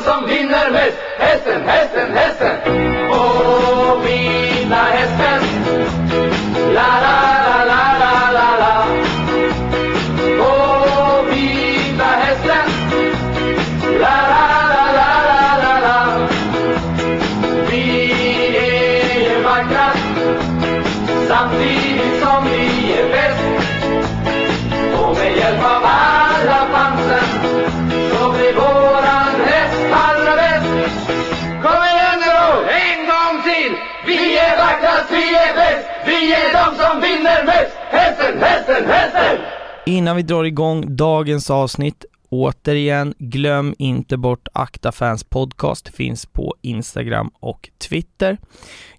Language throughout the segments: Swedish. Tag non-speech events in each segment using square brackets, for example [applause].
som vinner mest. Hästen, hästen, hästen. Innan vi drar igång dagens avsnitt, återigen, glöm inte bort Akta Fans Podcast, finns på Instagram och Twitter.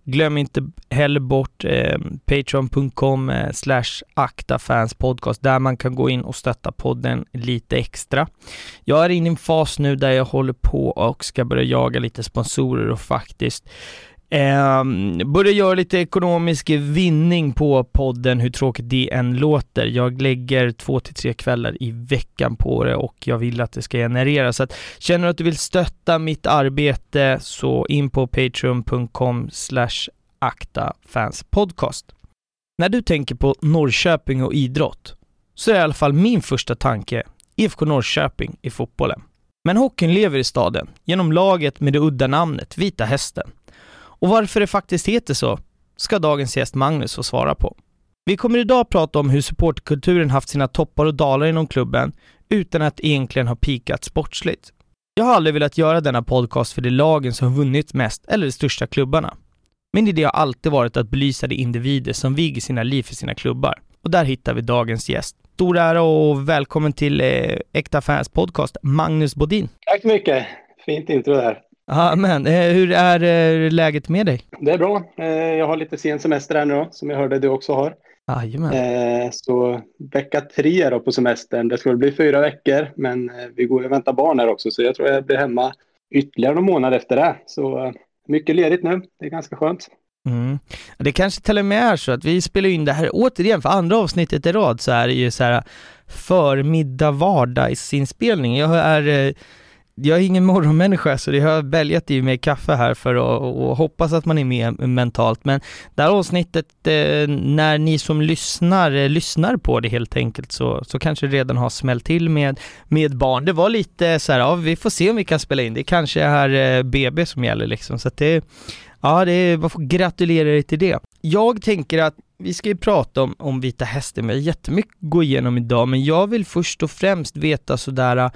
Glöm inte heller bort eh, patreon.com eh, slash aktafanspodcast Fans Podcast, där man kan gå in och stötta podden lite extra. Jag är inne i en fas nu där jag håller på och ska börja jaga lite sponsorer och faktiskt Eh, börja göra lite ekonomisk vinning på podden, hur tråkigt det än låter. Jag lägger två till tre kvällar i veckan på det och jag vill att det ska generera. Så att känner du att du vill stötta mitt arbete så in på patreon.com slash aktafanspodcast. När du tänker på Norrköping och idrott så är i alla fall min första tanke IFK Norrköping i fotbollen. Men hockeyn lever i staden genom laget med det udda namnet Vita Hästen. Och varför det faktiskt heter så ska dagens gäst Magnus få svara på. Vi kommer idag prata om hur supportkulturen haft sina toppar och dalar inom klubben utan att egentligen ha pikat sportsligt. Jag har aldrig velat göra denna podcast för de lagen som vunnit mest eller de största klubbarna. Min idé har alltid varit att belysa de individer som viger sina liv för sina klubbar. Och där hittar vi dagens gäst. Stor ära och välkommen till eh, Äkta Fans Podcast, Magnus Bodin. Tack så mycket. Fint intro där. Ja, men eh, hur är eh, läget med dig? Det är bra. Eh, jag har lite sen semester här nu då, som jag hörde du också har. Jajamän. Eh, så vecka tre då på semestern. Det skulle bli fyra veckor, men vi går och väntar barn här också, så jag tror jag blir hemma ytterligare någon månad efter det. Så mycket ledigt nu. Det är ganska skönt. Mm. Det kanske till och med är så att vi spelar in det här återigen för andra avsnittet i rad så är det ju så här förmiddag vardagsinspelning. Jag är jag är ingen morgonmänniska så jag har bälgat i mig kaffe här för att och hoppas att man är med mentalt. Men det här avsnittet, eh, när ni som lyssnar, eh, lyssnar på det helt enkelt så, så kanske det redan har smällt till med, med barn. Det var lite så här, ja vi får se om vi kan spela in. Det kanske är eh, BB som gäller liksom. Så att det, ja det, man får gratulera dig till det. Jag tänker att vi ska ju prata om, om Vita Hästen, vi har jättemycket att gå igenom idag, men jag vill först och främst veta sådär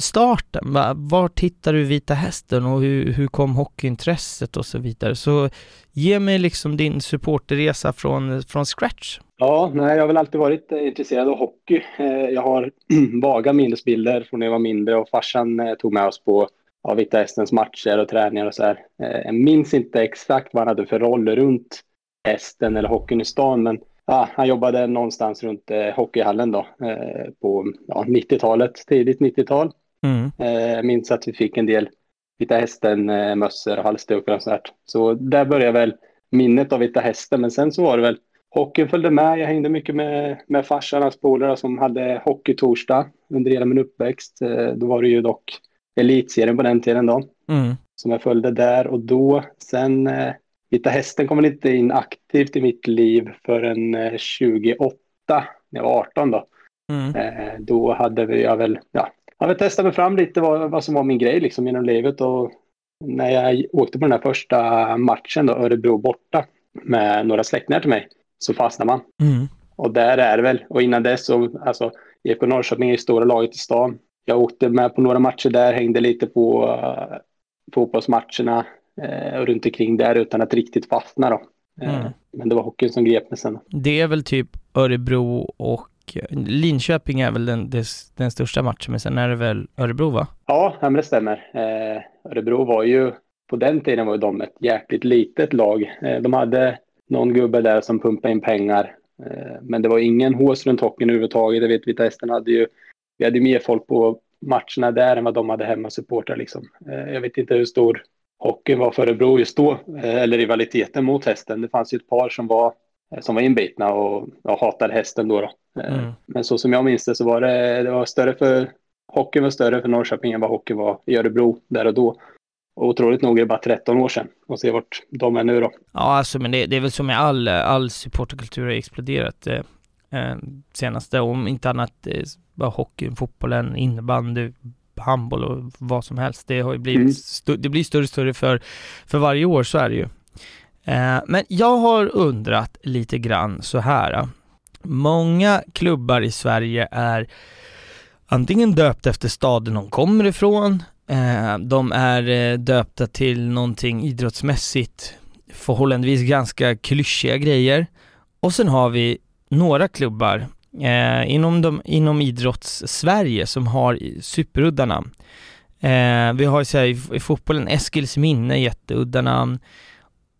starten, var tittar du Vita Hästen och hur, hur kom hockeyintresset och så vidare. Så ge mig liksom din supporterresa från, från scratch. Ja, nej, jag har väl alltid varit eh, intresserad av hockey. Eh, jag har [clears throat] vaga minnesbilder från när jag var mindre och farsan eh, tog med oss på ja, Vita Hästens matcher och träningar och så här. Jag minns inte exakt vad han hade för roll runt hästen eller hockeyn i stan, men ja, han jobbade någonstans runt hockeyhallen då på ja, 90-talet, tidigt 90-tal. Mm. Jag minns att vi fick en del Vita Hästen-mössor och halsdukar och sånt. Så där började väl minnet av Vita Hästen. Men sen så var det väl hockeyn följde med. Jag hängde mycket med, med farsan och polare som hade hockeytorsdag under hela min uppväxt. Eh, då var det ju dock elitserien på den tiden då. Mm. Som jag följde där och då. Sen eh, Vita Hästen kom inte in aktivt i mitt liv förrän eh, 28, när jag var 18 då. Mm. Eh, då hade jag väl, ja, jag vill testa mig fram lite vad, vad som var min grej liksom genom livet och när jag åkte på den här första matchen då, Örebro borta med några släktingar till mig så fastnar man. Mm. Och där är det väl, och innan dess så, alltså IFK Norrköping är ju stora laget i stan. Jag åkte med på några matcher där, hängde lite på uh, fotbollsmatcherna uh, och runt omkring där utan att riktigt fastna då. Uh, mm. Men det var hockeyn som grep mig sen. Det är väl typ Örebro och Linköping är väl den, den största matchen, men sen är det väl Örebro va? Ja, men det stämmer. Eh, Örebro var ju, på den tiden var de ett jäkligt litet lag. Eh, de hade någon gubbe där som pumpade in pengar, eh, men det var ingen hås runt hockeyn överhuvudtaget. Jag vet, Vita Hästen hade ju, vi hade mer folk på matcherna där än vad de hade hemma supportrar liksom. Eh, jag vet inte hur stor hockeyn var för Örebro just då, eh, eller rivaliteten mot hästen. Det fanns ju ett par som var som var inbitna och, och hatade hästen då. då. Eh, mm. Men så som jag minns det så var det, det var större för hockeyn var större för Norrköping än vad hockeyn var i Örebro där och då. Och otroligt nog är det bara 13 år sedan och se vart de är nu då. Ja, alltså men det, det är väl som med all, all supporterkultur har exploderat eh, eh, senaste, om inte annat eh, bara hockeyn, fotbollen, innebandy, handboll och vad som helst. Det har ju blivit, Mm. det blir större och större för, för varje år, så är det ju. Eh, men jag har undrat lite grann så här. Eh. Många klubbar i Sverige är antingen döpta efter staden de kommer ifrån, eh, de är döpta till någonting idrottsmässigt förhållandevis ganska klyschiga grejer. Och sen har vi några klubbar eh, inom, de, inom idrotts-Sverige som har superudda namn. Eh, vi har ju så här, i, i fotbollen Eskils minne, jätteudda namn.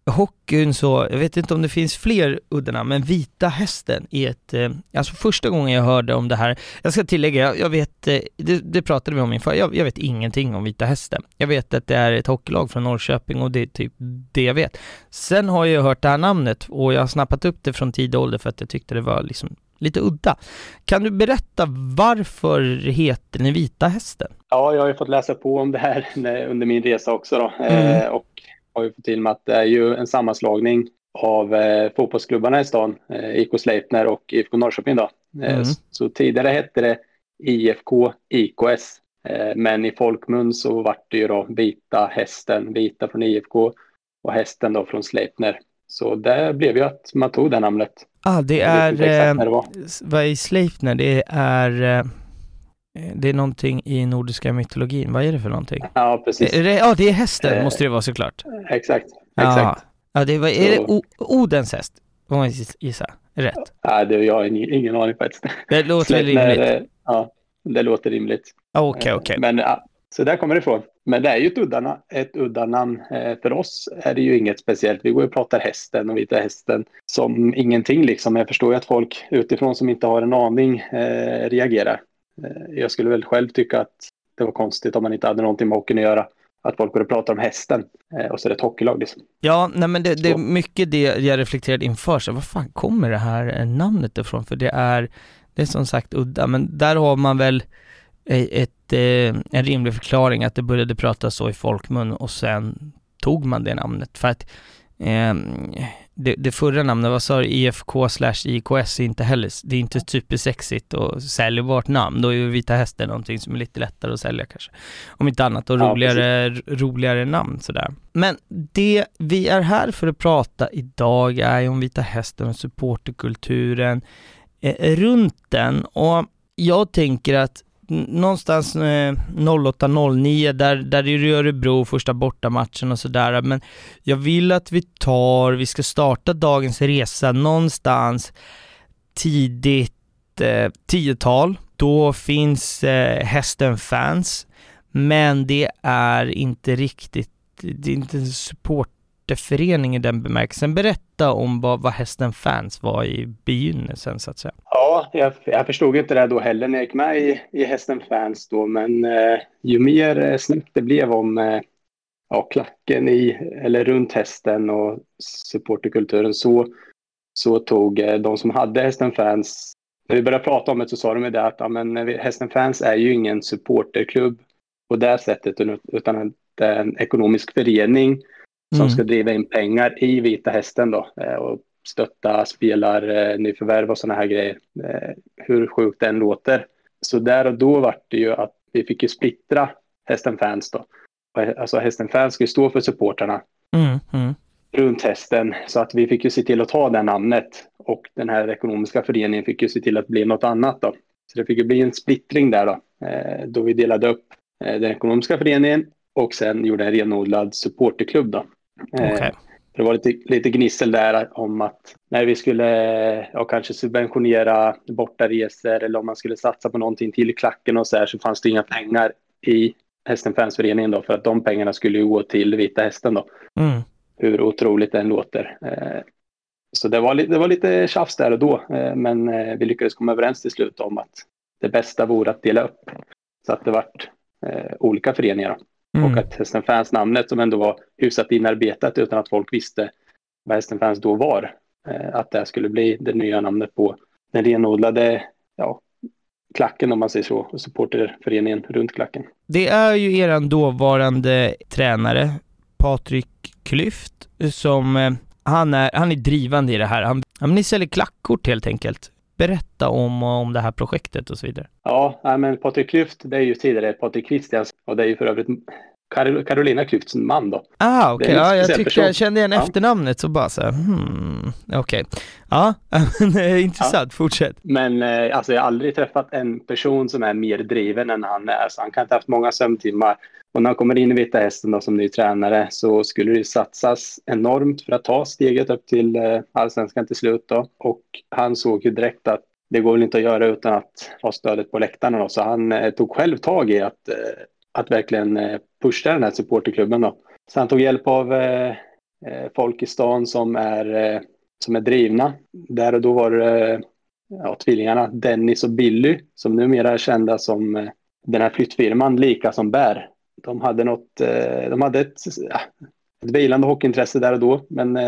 Hockeyn så, jag vet inte om det finns fler udda namn, men Vita Hästen är ett, eh, alltså första gången jag hörde om det här, jag ska tillägga, jag, jag vet, eh, det, det pratade vi om inför, jag, jag vet ingenting om Vita Hästen. Jag vet att det är ett hockeylag från Norrköping och det är typ det jag vet. Sen har jag hört det här namnet och jag har snappat upp det från tidig ålder för att jag tyckte det var liksom lite udda. Kan du berätta varför heter ni Vita Hästen? Ja, jag har ju fått läsa på om det här [laughs] under min resa också då. Mm. Eh, och har ju fått till med att det är ju en sammanslagning av eh, fotbollsklubbarna i stan, eh, IK Sleipner och IFK Norrköping då. Eh, Mm. så, så tidigare hette det IFK IKS, eh, men i folkmun så vart det ju då Vita Hästen, Vita från IFK och Hästen då från Sleipner. Så det blev ju att man tog det namnet. Ah, det är, eh, det var. s- vad är Sleipner? Det är, eh, det är någonting i nordiska mytologin. Vad är det för någonting? Ja, precis. Är det, ja, det är hästen Eh, måste det vara såklart. Exakt. Ja, Exakt. ja det var, är det o, Odens häst? Får man giss- gissa? Rätt. Ja, det, jag har ingen, ingen aning faktiskt. Det låter väl [laughs] rimligt? eh, Ja, det låter rimligt. Ja, Okej, Eh, okej. Men ja, så där kommer det ifrån. Men det är ju ett udda, ett udda namn. Eh, För oss är det ju inget speciellt. Vi går och pratar hästen och vita hästen som ingenting liksom. Jag förstår ju att folk utifrån som inte har en aning eh, reagerar. Eh, jag skulle väl själv tycka att det var konstigt om man inte hade någonting med hockeyn att göra. Att folk började prata om hästen eh, och så är det ett hockeylag liksom. Ja, nej men det, det är mycket det jag reflekterade inför, så vad fan kommer det här eh, namnet ifrån? För det är, det är som sagt udda, men där har man väl ett, en rimlig förklaring att det började pratas så i folkmun och sen tog man det namnet. För att eh, det, det förra namnet, vad sa du, IFK slash IKS är inte heller, det är inte supersexigt och säljbart namn. Då är ju Vita Hästen någonting som är lite lättare att sälja kanske. Om inte annat och Ja, roligare, roligare namn sådär. Men det vi är här för att prata idag är ju om Vita Hästen och supporterkulturen eh, runt den och jag tänker att någonstans eh, 08-09 där, där är det Örebro första bortamatchen och sådär men jag vill att vi tar, vi ska starta dagens resa någonstans tidigt eh, 10-tal. Då finns eh, hästen fans men det är inte riktigt, det är inte en supporterförening i den bemärkelsen. Berätta om vad, vad hästen fans var i begynnelsen så att säga. Ja, jag, jag förstod inte det då heller när jag gick med i, i Hästen Fans då, men eh, ju mer eh, snack det blev om eh, ja, klacken i, eller runt hästen och supporterkulturen så, så tog eh, de som hade Hästen Fans, när vi började prata om det så sa de ju det att ja, men, eh, Hästen Fans är ju ingen supporterklubb på det sättet utan- utan det är en ekonomisk förening som Mm. ska driva in pengar i Vita Hästen då eh, och stötta spelar, eh, nyförvärv och sådana här grejer. Eh, hur sjukt den låter. Så där och då var det ju att vi fick ju splittra Hästen Fans då. Alltså Hästen Fans ska ju stå för supportrarna Mm, mm. runt hästen så att vi fick ju se till att ta det namnet och den här ekonomiska föreningen fick ju se till att bli något annat då. Så det fick ju bli en splittring där då, då vi delade upp den ekonomiska föreningen och sen gjorde en renodlad supporterklubb då. Eh, Okej. Det var lite, lite gnissel där om att när vi skulle ja, kanske subventionera bortaresor eller om man skulle satsa på någonting till klacken och så här så fanns det inga pengar i Hästen Fansföreningen då för att de pengarna skulle ju gå till Vita Hästen då Mm. hur otroligt den låter. Eh, Så det var, det var lite tjafs där och då, eh, men vi lyckades komma överens till slut om att det bästa vore att dela upp så att det vart olika föreningar. då. Mm. Och att Hästen Fans namnet som ändå var hyfsat inarbetat utan att folk visste vad Hästen Fans då var, eh, att det skulle bli det nya namnet på den renodlade ja, klacken om man säger så, och supporterföreningen runt klacken. Det är ju eran dåvarande tränare, Patrik Klyft, som eh, han är, han är drivande i det här. Han, han ni säljer klackkort helt enkelt. Berätta om, om det här projektet och så vidare. Ja, men Patrik Klyft, det är ju tidigare Patrik Christians och det är ju för övrigt Carolina Klyfts man då. Ah, okej. Okay. Ja, jag tyckte person. jag kände igen ja. efternamnet så bara så här, hmm, okej. Okay. Ja, [laughs] intressant. Ja. Fortsätt. Men eh, alltså jag har aldrig träffat en person som är mer driven än han är. Så han kan inte ha haft många sömntimmar. Och när han kommer in i Vita Hästen då, som ny tränare så skulle det satsas enormt för att ta steget upp till eh, allsvenskan till slut då. Och han såg ju direkt att det går väl inte att göra utan att ha stödet på läktarna då. Så han eh, tog själv tag i att eh, att verkligen eh, pusha den här supporterklubben. Då. Så han tog hjälp av eh, eh folk i stan som är, eh, som är drivna. Där och då var det ja, tvillingarna Dennis och Billy som numera är kända som den här flyttfirman Lika som bär. De hade något, de hade ett, ett vilande hockeyintresse där och då, men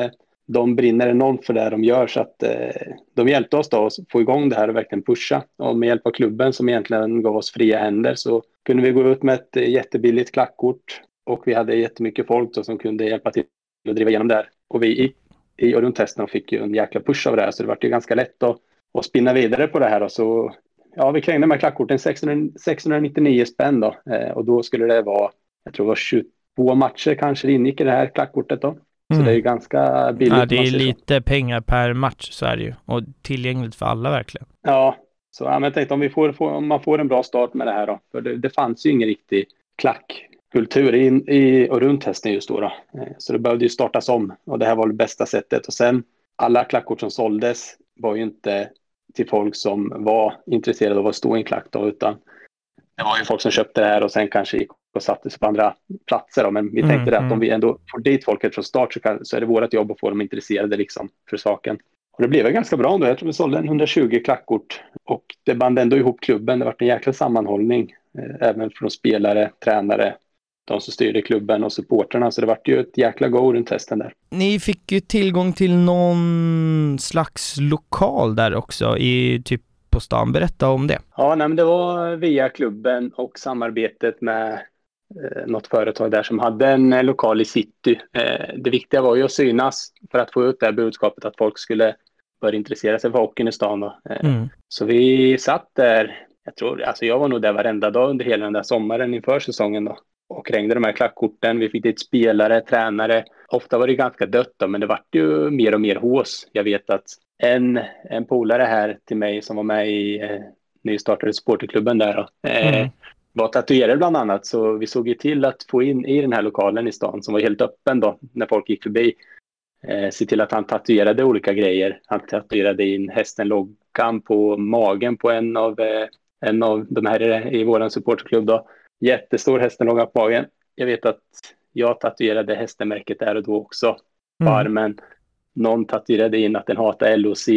de brinner enormt för det de gör så att eh, de hjälpte oss då att få igång det här och verkligen pusha. Och med hjälp av klubben som egentligen gav oss fria händer så kunde vi gå ut med ett eh, jättebilligt klackkort och vi hade jättemycket folk då som kunde hjälpa till att driva igenom det här. Och vi i, i och runt testen fick ju en jäkla push av det här så det var ju ganska lätt att, att spinna vidare på det här. Då. så, ja, vi krängde med klackkorten 600, 699 spänn då eh, och då skulle det vara, jag tror det var 22 matcher kanske det ingick i det här klackkortet då. Så mm. det är ganska billigt. Ja, det är lite pengar per match så är det ju. Och tillgängligt för alla verkligen. Ja, så ja, men jag tänkte om, vi får, får, om man får en bra start med det här då. För det, det fanns ju ingen riktig klackkultur i, i och runt hästen just då, då. Eh, så det behövde ju startas om. Och det här var det bästa sättet. Och sen alla klackkort som såldes var ju inte till folk som var intresserade av att stå i en klack då, utan det var ju folk som köpte det här och sen kanske gick och satte sig på andra platser. Då. Men vi tänkte mm, att om mm. vi ändå får dit folket från start så, kan, så är det vårt jobb att få dem intresserade liksom, för saken. Och det blev ganska bra ändå. Jag tror vi sålde en 120 klackkort och det band ändå ihop klubben. Det var en jäkla sammanhållning, eh, även från spelare, tränare, de som styrde klubben och supporterna. Så det var ju ett jäkla go runt testen där. Ni fick ju tillgång till någon slags lokal där också i typ på stan. Berätta om det. Ja, nej, det var via klubben och samarbetet med eh, något företag där som hade en eh, lokal i city. Eh, det viktiga var ju att synas för att få ut det här budskapet att folk skulle börja intressera sig för hockeyn i stan. Eh, mm. Så vi satt där, jag tror, alltså jag var nog där varenda dag under hela den där sommaren inför säsongen då och krängde de här klackkorten. Vi fick dit spelare, tränare. Ofta var det ganska dött då, men det vart ju mer och mer hås. Jag vet att en, en polare här till mig som var med i eh, nystartade supporterklubben där då, eh, mm. Var tatuerare bland annat. Så vi såg ju till att få in i den här lokalen i stan som var helt öppen då när folk gick förbi. Eh, se till att han tatuerade olika grejer. Han tatuerade in hästen-loggan på magen på en av, eh, en av de här i vår supporterklubb då. Jättestor hästen-logga på magen. Jag vet att jag tatuerade hästenmärket där och då också på mm. armen någon tatuerade in att den hatar LOC.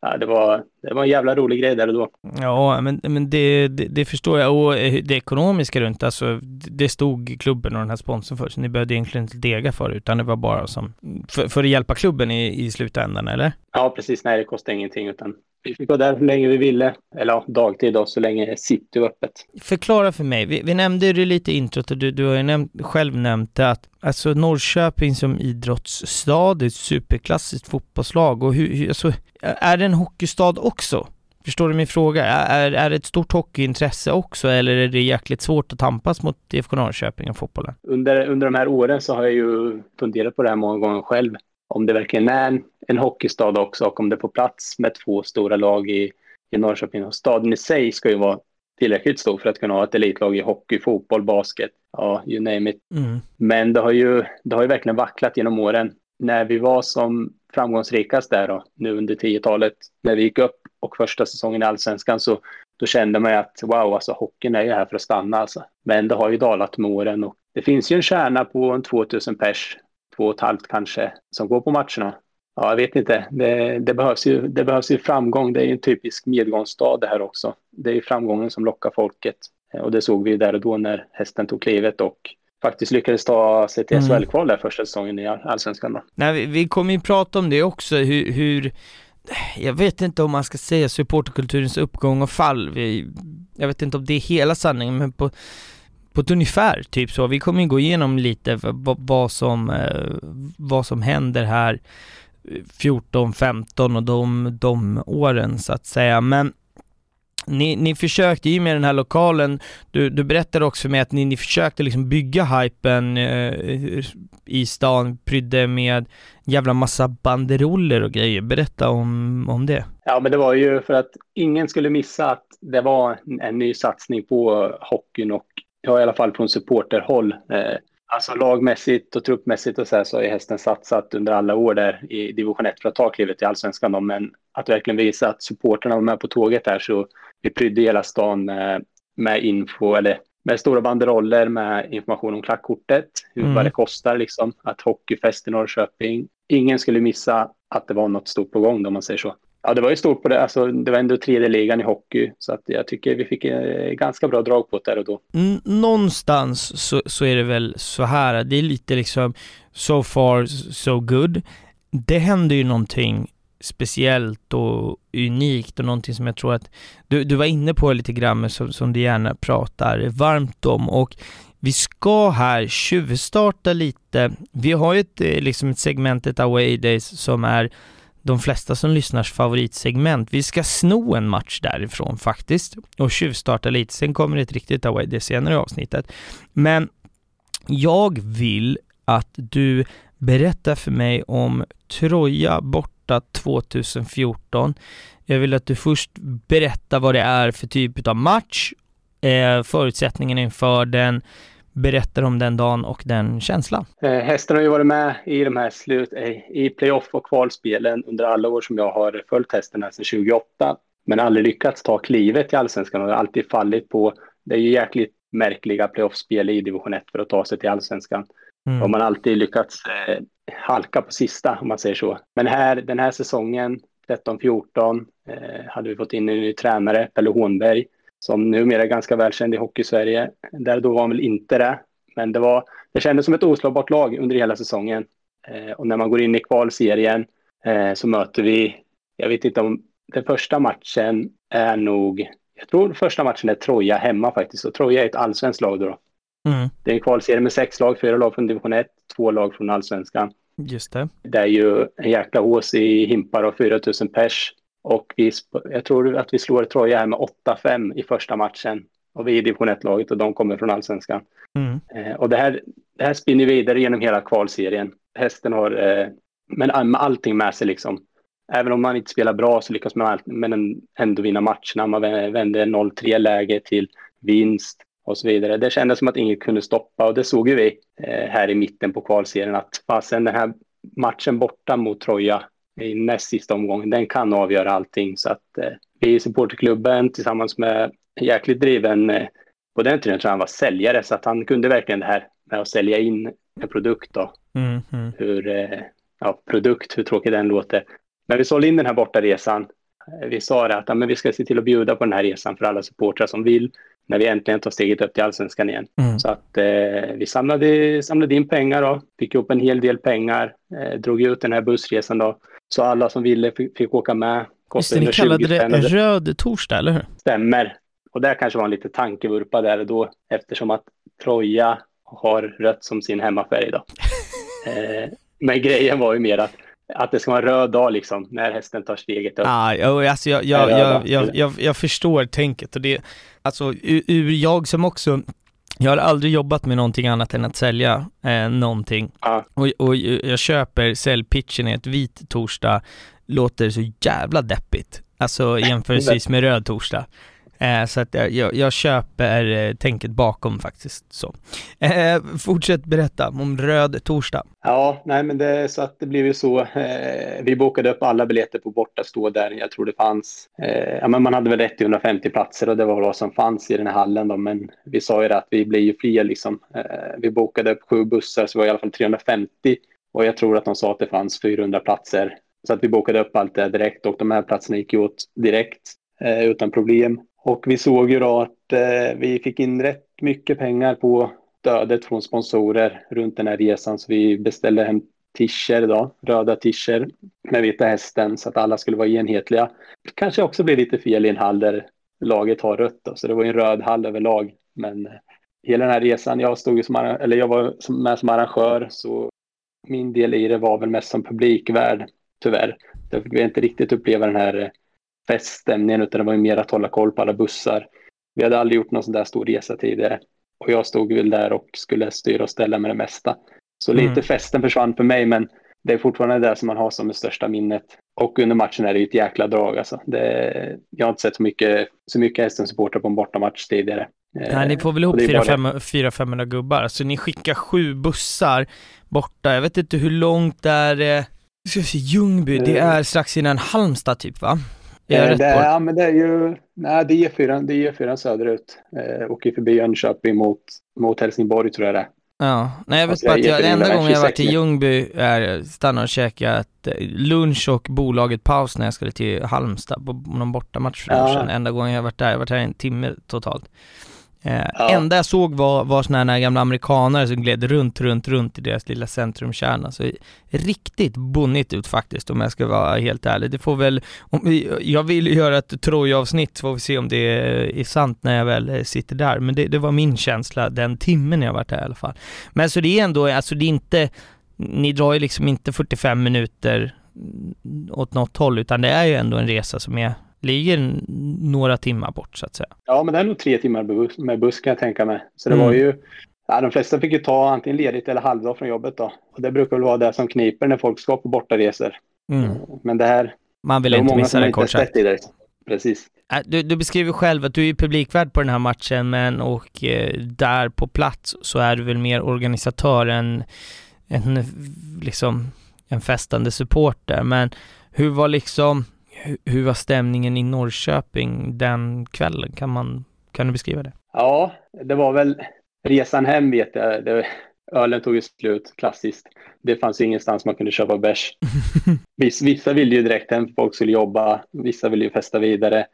Ja, det, var, det var en jävla rolig grej där och då. Ja, men, men det, det, det förstår jag. Och det ekonomiska runt, alltså det stod klubben och den här sponsorn för, så ni behövde egentligen inte dega för det, utan det var bara som för, för att hjälpa klubben i, i slutändan, eller? Ja, precis. Nej, det kostade ingenting, utan vi fick vara där hur länge vi ville, eller ja, dagtid då, så länge city var öppet. Förklara för mig, vi, vi nämnde det lite i introt och du, du har ju nämnt, själv nämnt det att alltså Norrköping som idrottsstad, det är ett superklassiskt fotbollslag och hur, hur alltså, är det en hockeystad också? Förstår du min fråga? Är, är det ett stort hockeyintresse också eller är det jäkligt svårt att tampas mot IFK Norrköping och fotbollen? Under, under de här åren så har jag ju funderat på det här många gånger själv om det verkligen är en, en hockeystad också och om det får plats med två stora lag i, i Norrköping. Och staden i sig ska ju vara tillräckligt stor för att kunna ha ett elitlag i hockey, fotboll, basket, ja, you name it. Mm. Men det har, ju, det har ju verkligen vacklat genom åren. När vi var som framgångsrikast där då, nu under 10-talet, när vi gick upp och första säsongen i allsvenskan så då kände man ju att wow, alltså hockeyn är ju här för att stanna alltså. Men det har ju dalat med åren och det finns ju en kärna på en 2000 pers två och ett halvt kanske, som går på matcherna. Ja, jag vet inte. Det, det, behövs ju, det behövs ju framgång. Det är ju en typisk medgångsstad det här också. Det är ju framgången som lockar folket. Och det såg vi där och då när hästen tog klivet och faktiskt lyckades ta sig till SHL-kval där första säsongen i Allsvenskan. Då. Nej, vi, vi kommer ju prata om det också, hur, hur jag vet inte om man ska säga supporterkulturens uppgång och fall. Vi, jag vet inte om det är hela sanningen, men på, på ett ungefär, typ så. Vi kommer ju gå igenom lite vad, som, eh, vad som händer här 14, 15 och de, de åren så att säga. Men ni, ni försökte ju med den här lokalen, du, du berättade också för mig att ni, ni försökte liksom bygga hypen eh, i stan, prydde med jävla massa banderoller och grejer. Berätta om, om det. Ja, men det var ju för att ingen skulle missa att det var en ny satsning på hockeyn och ja, i alla fall från supporterhåll. Eh, alltså lagmässigt och truppmässigt och så här så har ju hästen satsat under alla år där i division 1 för att ta klivet i allsvenskan. Då, men att verkligen visa att supporterna var med på tåget där så vi prydde hela stan med, info eller med stora banderoller med information om klackkortet, hur, mm. vad det kostar liksom, att hockeyfest i Norrköping. Ingen skulle missa att det var något stort på gång om man säger så. Ja, det var ju stort på det. Alltså, det var ändå tredje ligan i hockey, så att jag tycker vi fick eh, ganska bra drag på det där och då. Mm, någonstans så, så är det väl så här, det är lite liksom so far so good. Det händer ju någonting speciellt och unikt och någonting som jag tror att du, du var inne på lite grann som, som du gärna pratar varmt om och vi ska här tjuvstarta lite. Vi har ju ett, eh, liksom ett segment, ett away days, som är de flesta som lyssnars favoritsegment. Vi ska sno en match därifrån faktiskt och tjuvstarta lite. Sen kommer det ett riktigt away det senare i avsnittet. Men jag vill att du berättar för mig om Troja borta 2014. Jag vill att du först berättar vad det är för typ av match, eh, förutsättningen inför den, berättar om den dagen och den känslan. Eh, hästen har ju varit med i de här slut, eh, i playoff och kvalspelen under alla år som jag har följt hästen här sedan 2008. Men aldrig lyckats ta klivet i allsvenskan och har alltid fallit på, det är ju jäkligt märkliga playoffspel i division 1 för att ta sig till allsvenskan. Mm. Och man har alltid lyckats eh, halka på sista om man säger så. Men här, den här säsongen, 13-14, eh, hade vi fått in en ny tränare, Pelle Hånberg, som numera är ganska välkänd i Hockey-Sverige. Där då var han väl inte det, men det, var, det kändes som ett oslagbart lag under hela säsongen. Eh, och när man går in i kvalserien eh, så möter vi, jag vet inte om den första matchen är nog, jag tror första matchen är Troja hemma faktiskt, och Troja är ett allsvenskt lag då. Mm. Det är en kvalserie med sex lag, fyra lag från division 1, två lag från allsvenskan. Just det. Det är ju en jäkla hås i himpar och 4000 pers. Och vi, jag tror att vi slår Troja här med 8-5 i första matchen. Och vi är division 1-laget och de kommer från allsvenskan. Mm. Eh, och det här, det här spinner vidare genom hela kvalserien. Hästen har eh, men med allting med sig liksom. Även om man inte spelar bra så lyckas man men ändå vinna matcherna. Man vänder 0-3 läge till vinst och så vidare. Det kändes som att inget kunde stoppa och det såg ju vi eh, här i mitten på kvalserien att fasen den här matchen borta mot Troja i näst sista omgången, den kan avgöra allting. Så att eh, vi i supporterklubben tillsammans med jäkligt driven, eh, på den tiden tror jag han var säljare, så att han kunde verkligen det här med att sälja in en produkt då. Mm, mm. Hur, eh, ja, produkt, hur tråkigt den låter. Men vi sålde in den här borta resan. Eh, vi sa det att ja, men vi ska se till att bjuda på den här resan för alla supportrar som vill när vi äntligen tar steget upp till allsvenskan igen. Mm. Så att eh, vi samlade, samlade in pengar då, fick ihop en hel del pengar, eh, drog ut den här bussresan då. Så alla som ville fick, fick åka med. Just det, ni kallade det röd torsdag, eller hur? Stämmer. Och där kanske var en lite tankevurpa där och då eftersom att Troja har rött som sin hemmafärg då. [laughs] eh, men grejen var ju mer att att det ska vara en röd dag liksom, när hästen tar steget upp. Ah, alltså jag, jag, jag, jag förstår tänket och det, alltså ur jag som också jag har aldrig jobbat med någonting annat än att sälja eh, någonting. Ah. Och, och jag köper säljpitchen i ett vit torsdag, låter så jävla deppigt. Alltså [laughs] jämförelsevis med röd torsdag. Eh, så att jag, jag köper eh, tänket bakom faktiskt. Så. Eh, fortsätt berätta om röd torsdag. Ja, nej men det är så att det blev ju så. Eh, vi bokade upp alla biljetter på bortastå där. Jag tror det fanns, eh, ja men man hade väl rätt till 150 platser och det var vad som fanns i den här hallen då. Men vi sa ju det att vi blir ju fler liksom. Eh, vi bokade upp sju bussar så det var i alla fall 350 och jag tror att de sa att det fanns 400 platser. Så att vi bokade upp allt det direkt och de här platserna gick ju åt direkt eh, utan problem. Och vi såg ju då att eh, vi fick in rätt mycket pengar på stödet från sponsorer runt den här resan. Så vi beställde hem tischer då, röda tischer med Vita Hästen så att alla skulle vara enhetliga. Kanske också blir lite fel i en hall där laget har rött då, så det var en röd hall överlag. Men eh, hela den här resan, jag stod ju som, eller jag var med som arrangör så min del i det var väl mest som publikvärd tyvärr. Därför fick vi inte riktigt uppleva den här eh, feststämningen utan det var ju mer att hålla koll på alla bussar. Vi hade aldrig gjort någon sån där stor resa tidigare och jag stod väl där och skulle styra och ställa med det mesta. Så mm. lite festen försvann för mig men det är fortfarande det som man har som det största minnet. Och under matchen är det ju ett jäkla drag alltså. Det, jag har inte sett så mycket, så mycket Hästen-supportrar på en bortamatch tidigare. Nej, ni får väl ihop 400-500 gubbar, så ni skickar sju bussar borta. Jag vet inte hur långt det är, ska vi se, Ljungby, det är strax innan Halmstad typ va? Är eh, det, är, ja, men det är ju, nej det är E4, det är E4 söderut. Eh, åker förbi Jönköping mot, mot Helsingborg tror jag det är. Ja, nej jag vet bara att jag, den enda gången jag varit i Ljungby är stanna och käka eh, lunch och bolaget paus när jag skulle till Halmstad på någon bortamatch för ja. sedan. Enda gången jag varit där, jag har varit här en timme totalt. Eh, ja. Enda jag såg var, var såna här gamla amerikanare som gled runt, runt, runt i deras lilla centrumkärna. Så riktigt bonnigt ut faktiskt om jag ska vara helt ärlig. Det får väl, om, jag vill göra ett Troja-avsnitt får vi se om det är sant när jag väl eh, sitter där. Men det, det var min känsla den timmen jag varit här i alla fall. Men så det är ändå, alltså det är inte, ni drar ju liksom inte 45 minuter åt något håll utan det är ju ändå en resa som är ligger några timmar bort så att säga. Ja, men det är nog tre timmar med buss, med buss kan jag tänka mig. Så det mm. var ju, ja, de flesta fick ju ta antingen ledigt eller halvdag från jobbet då. Och det brukar väl vara det som kniper när folk ska på bortaresor. Mm. Men det här... Man vill inte missa det kort sagt. Precis. Äh, du, du, beskriver själv att du är publikvärd på den här matchen, men och eh, där på plats så är du väl mer organisatör än, än liksom en festande supporter. Men hur var liksom, hur var stämningen i Norrköping den kvällen? Kan, man, kan du beskriva det? Ja, det var väl resan hem vet jag. Det, ölen tog ju slut, klassiskt. Det fanns ju ingenstans man kunde köpa bärs. [laughs] Viss, vissa ville ju direkt hem, folk skulle jobba. Vissa ville ju festa vidare.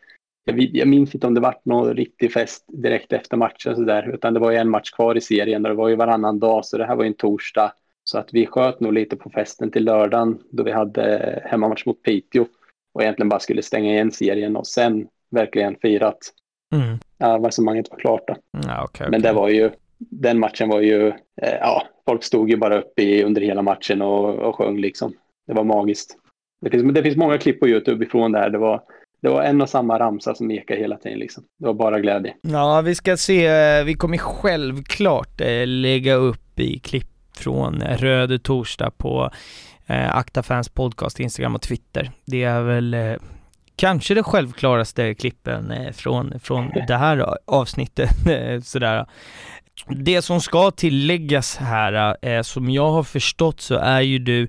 Jag, jag minns inte om det var någon riktig fest direkt efter matchen så där, utan det var ju en match kvar i serien och det var ju varannan dag, så det här var ju en torsdag. Så att vi sköt nog lite på festen till lördagen då vi hade hemmamatch mot Piteå och egentligen bara skulle stänga igen serien och sen verkligen firat. Mm. Avancemanget var klart då. Ja, okay, Men det var ju, den matchen var ju, eh, ja, folk stod ju bara uppe i, under hela matchen och, och sjöng liksom. Det var magiskt. Det finns, det finns många klipp på YouTube ifrån det här. Det var, det var en och samma ramsa som ekade hela tiden liksom. Det var bara glädje. Ja, vi ska se, eh, vi kommer självklart eh, lägga upp i klipp från Röde Torsdag på eh, Aktafans podcast, Instagram och Twitter. Det är väl eh, kanske det självklaraste klippen eh, från, från [laughs] det här avsnittet. Eh, sådär. Det som ska tilläggas här, eh, som jag har förstått så är ju du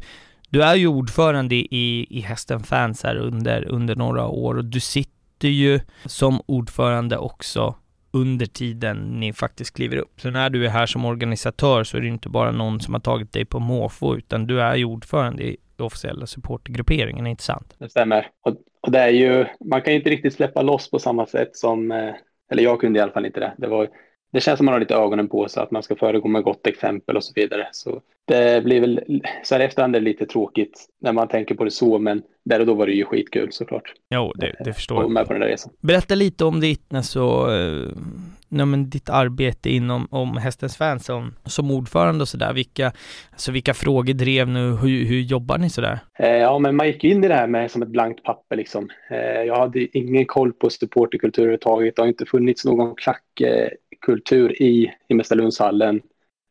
du är ju ordförande i, i Hästen Fans här under, under några år och du sitter ju som ordförande också under tiden ni faktiskt kliver upp. Så när du är här som organisatör så är det inte bara någon som har tagit dig på måfå, utan du är ju ordförande i officiella supportergrupperingen, inte sant? Det stämmer. Och, och, det är ju, man kan ju inte riktigt släppa loss på samma sätt som, eh, eller jag kunde i alla fall inte det. Det var det känns som man har lite ögonen på sig, att man ska föregå med gott exempel och så vidare. Så det blir väl, så här efterhand är det lite tråkigt när man tänker på det så, men där och då var det ju skitkul såklart. Jo, det, det förstår jag. med på den där resan. Berätta lite om ditt, alltså, ja, men ditt arbete inom om Hästens fans som, som ordförande och sådär. Vilka, alltså vilka frågor drev nu? Hur, hur jobbar ni sådär? Eh, ja, men man gick in i det här med som ett blankt papper liksom. Eh, jag hade ingen koll på supporterkultur överhuvudtaget. Det har inte funnits någon klack eh, kultur i Himmelstalundshallen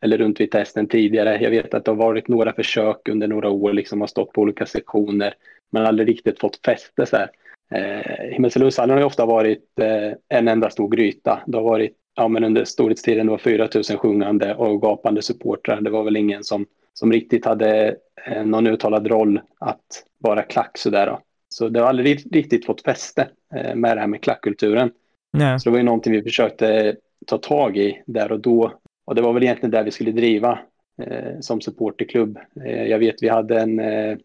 eller runt Vita Hästen tidigare. Jag vet att det har varit några försök under några år, liksom har stått på olika sektioner. Har aldrig riktigt fått fäste så här. Eh, Himmelstalundshallen har ju ofta varit eh, en enda stor gryta. Det har varit, ja men under storhetstiden, det var 4 000 sjungande och gapande supportrar. Det var väl ingen som, som riktigt hade eh, någon uttalad roll att vara klack sådär. Då. Så det har aldrig riktigt fått fäste eh, med det här med klackkulturen. Nej. Så det var ju någonting vi försökte ta tag i där och då. Och det var väl egentligen där vi skulle driva eh, som supporterklubb. Eh, jag vet vi hade en, eh,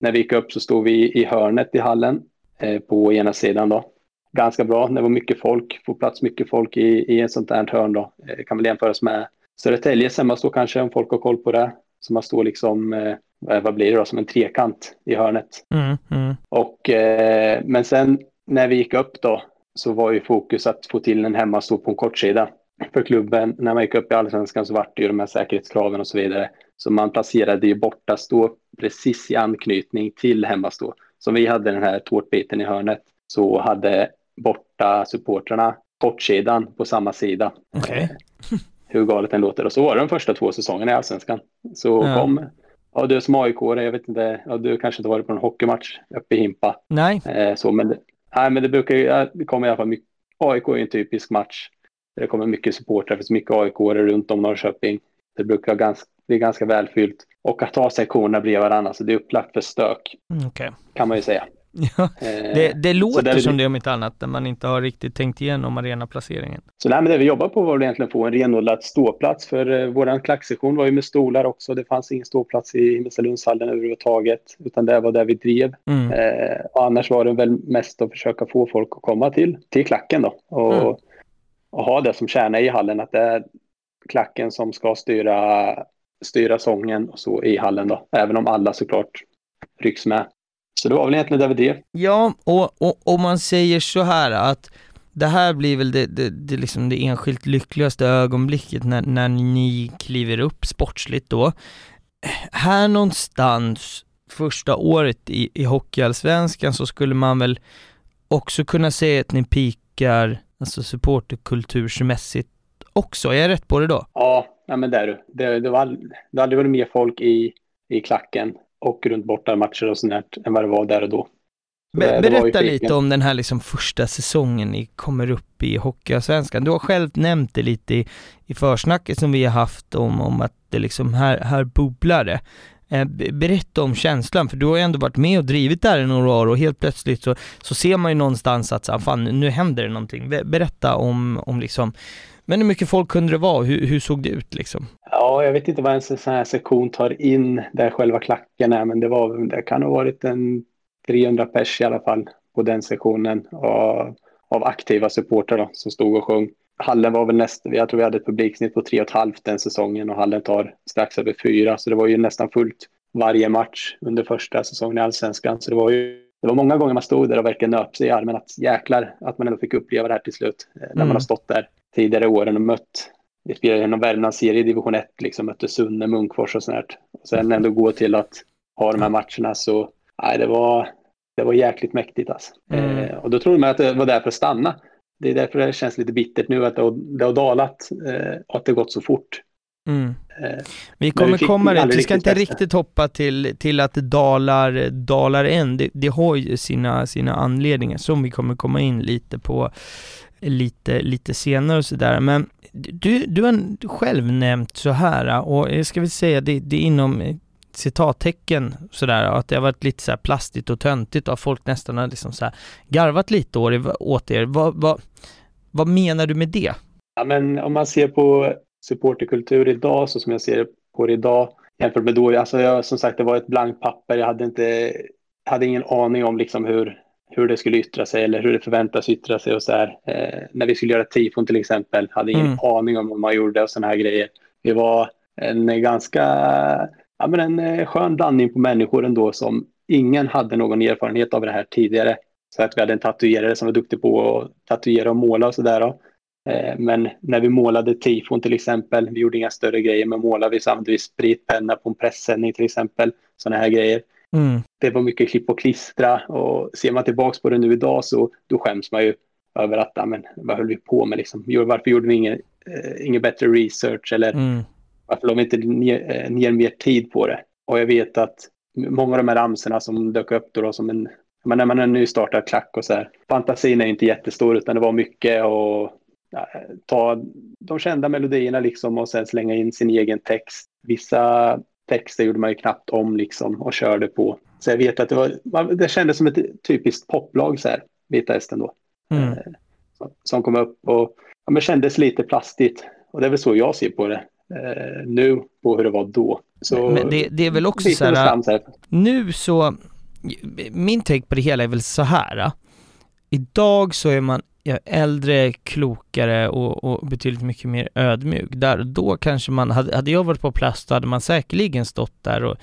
när vi gick upp så stod vi i hörnet i hallen eh, på ena sidan då. Ganska bra, det var mycket folk, få plats mycket folk i, i ett sånt här hörn då. Det eh, kan väl jämföras med Södertäljes hemmastå kanske om folk har koll på det. Så man står liksom, eh, vad blir det då, som en trekant i hörnet. Mm, mm. Och, men sen när vi gick upp då så var ju fokus att få till en hemmastå på en kortsida. För klubben, när man gick upp i allsvenskan så vart det ju de här säkerhetskraven och så vidare. Så man placerade ju borta stå precis i anknytning till hemmastå. Som vi hade den här tårtbiten i hörnet så hade borta supportrarna kortsidan på samma sida. Okej. [laughs] Hur galet den låter. Och så var det de första två säsongerna i allsvenskan. Så Ja. kom, ja du som aik jag vet inte, ja, du kanske inte varit på en hockeymatch uppe i Himpa. Nej, Eh, så, men, nej, men det brukar ju, ja, det kommer i alla fall mycket, AIK är en typisk match. Där det kommer mycket supportrar, det finns mycket aik runt om Norrköping. Det brukar ganska, bli ganska välfyllt. Och att ha sektionerna bredvid varandra, så det är upplagt för stök, Mm, okej. kan man ju säga. [laughs] Ja, Eh, det, det låter som det- om inte annat, när man inte har riktigt tänkt igenom arenaplaceringen. Så nej, men det vi jobbar på var väl egentligen att få en renodlad ståplats. För eh, vår klacksektion var ju med stolar också. Det fanns ingen ståplats i Himmelstalundshallen överhuvudtaget. Utan det var där vi drev. Mm. Eh, och annars var det väl mest att försöka få folk att komma till, till klacken då. Och, Mm. och ha det som kärna i hallen. Att det är klacken som ska styra, styra sången och så i hallen då. Även om alla såklart rycks med. Så det var väl egentligen där drev. Ja, och, om man säger så här att det här blir väl det, det, det, liksom det enskilt lyckligaste ögonblicket när, när ni kliver upp sportsligt då. Här någonstans, första året i, i Hockeyallsvenskan så skulle man väl också kunna säga att ni pikar, alltså supporterkultursmässigt också. Är jag rätt på det då? Ja, ja men där. Det, det, var, det hade varit mer folk i, i klacken och runt bortamatcher och sånt där än vad det var där och då. Be- berätta lite om den här liksom första säsongen ni kommer upp i Hockeyallsvenskan. Du har själv nämnt det lite i, i försnacket som vi har haft om, om att det liksom här, här bubblar det. Eh, be- berätta om känslan, för du har ju ändå varit med och drivit det här i några år och helt plötsligt så, så ser man ju någonstans att så, fan nu händer det någonting. Be- berätta om, om liksom, men hur mycket folk kunde det vara? Hur, hur såg det ut liksom? Ja, jag vet inte vad en sån här sektion tar in där själva klacken är, men det, var, det kan ha varit en 300 pers i alla fall på den sektionen av, av aktiva supportrar då, som stod och sjöng. Hallen var väl nästan, jag tror vi hade ett publiksnitt på 3,5 den säsongen och hallen tar strax över 4, så det var ju nästan fullt varje match under första säsongen i Allsvenskan. Så det var ju det var många gånger man stod där och verkligen nöp sig i armen att jäklar att man ändå fick uppleva det här till slut. eh, När Mm. man har stått där tidigare åren och mött vi spelade genom Värmlandsserie i division 1, liksom mötte Sunne, Munkfors och sånt här. Och sen ändå gå till att ha de här matcherna så, nej det var, det var jäkligt mäktigt alltså. Mm. Eh, och då trodde man att det var där för att stanna. Det är därför det känns lite bittert nu att det har, det har dalat eh, och att det gått så fort. Mm. Eh, Vi kommer fick komma dit, vi ska inte testa. riktigt hoppa till, till att det dalar, dalar än. Det, det har ju sina, sina anledningar som vi kommer komma in lite på lite, lite senare och sådär. Men du, du har själv nämnt så här och jag ska väl säga det, det är inom eh, citattecken sådär att det har varit lite så här plastigt och töntigt och folk nästan har liksom så här garvat lite åt er. Åt er. Vad, vad, vad menar du med det? Ja, men om man ser på supporterkultur idag, så som jag ser på det idag, jämfört med då, alltså jag, som sagt, det var ett blankt papper. Jag hade inte, hade ingen aning om liksom hur, hur det skulle yttra sig eller hur det förväntas yttra sig och så här. Eh, när vi skulle göra tifon till exempel, hade ingen Mm. aning om vad man gjorde och sådana här grejer. Vi var en ganska, ja men en eh, skön blandning på människor ändå som ingen hade någon erfarenhet av det här tidigare. Så att vi hade en tatuerare som var duktig på att tatuera och måla och sådär. Eh, Men när vi målade tifon till exempel, vi gjorde inga större grejer med måla, vi använde vi spritpenna på en pressändning till exempel, sådana här grejer. Mm. Det var mycket klipp och klistra och ser man tillbaks på det nu idag så då skäms man ju över att, men, vad höll vi på med liksom? Varför gjorde vi ingen, eh, ingen bättre research eller Mm. varför la vi inte ner, eh, ner mer tid på det? Och jag vet att många av de här ramsorna som dök upp då, då som en, men när man är nystartad klack och så här, fantasin är inte jättestor utan det var mycket och ja, ta de kända melodierna liksom och sen slänga in sin egen text. Vissa texter gjorde man ju knappt om liksom och körde på. Så jag vet att det var, det kändes som ett typiskt poplag så här, Vita Hästen då. Mm. Eh, som- som kom upp och ja, men kändes lite plastigt. Och det är väl så jag ser på det eh, nu, på hur det var då. Så, Men det, det är väl också så här, så här. nu så, min take på det hela är väl så här. Idag så är man ja, äldre, klokare och, och betydligt mycket mer ödmjuk. Där, då kanske man, hade, hade jag varit på plats då hade man säkerligen stått där och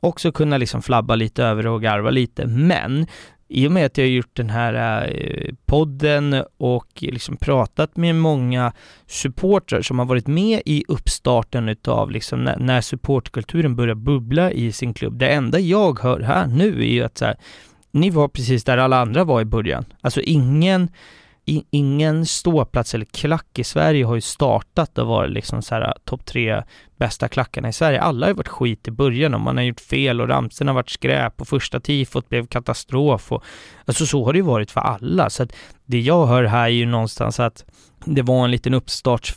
också kunnat liksom flabba lite över och garva lite. Men i och med att jag har gjort den här eh, podden och liksom pratat med många supportrar som har varit med i uppstarten utav liksom när, när supportkulturen börjar bubbla i sin klubb. Det enda jag hör här nu är ju att så här, ni var precis där alla andra var i början. Alltså ingen ingen ståplats eller klack i Sverige har ju startat och varit liksom så här äh, topp tre bästa klackarna i Sverige. Alla har ju varit skit i början och man har gjort fel och ramsen har varit skräp och första tifot blev katastrof och alltså så har det ju varit för alla. Så att det jag hör här är ju någonstans att det var en liten uppstarts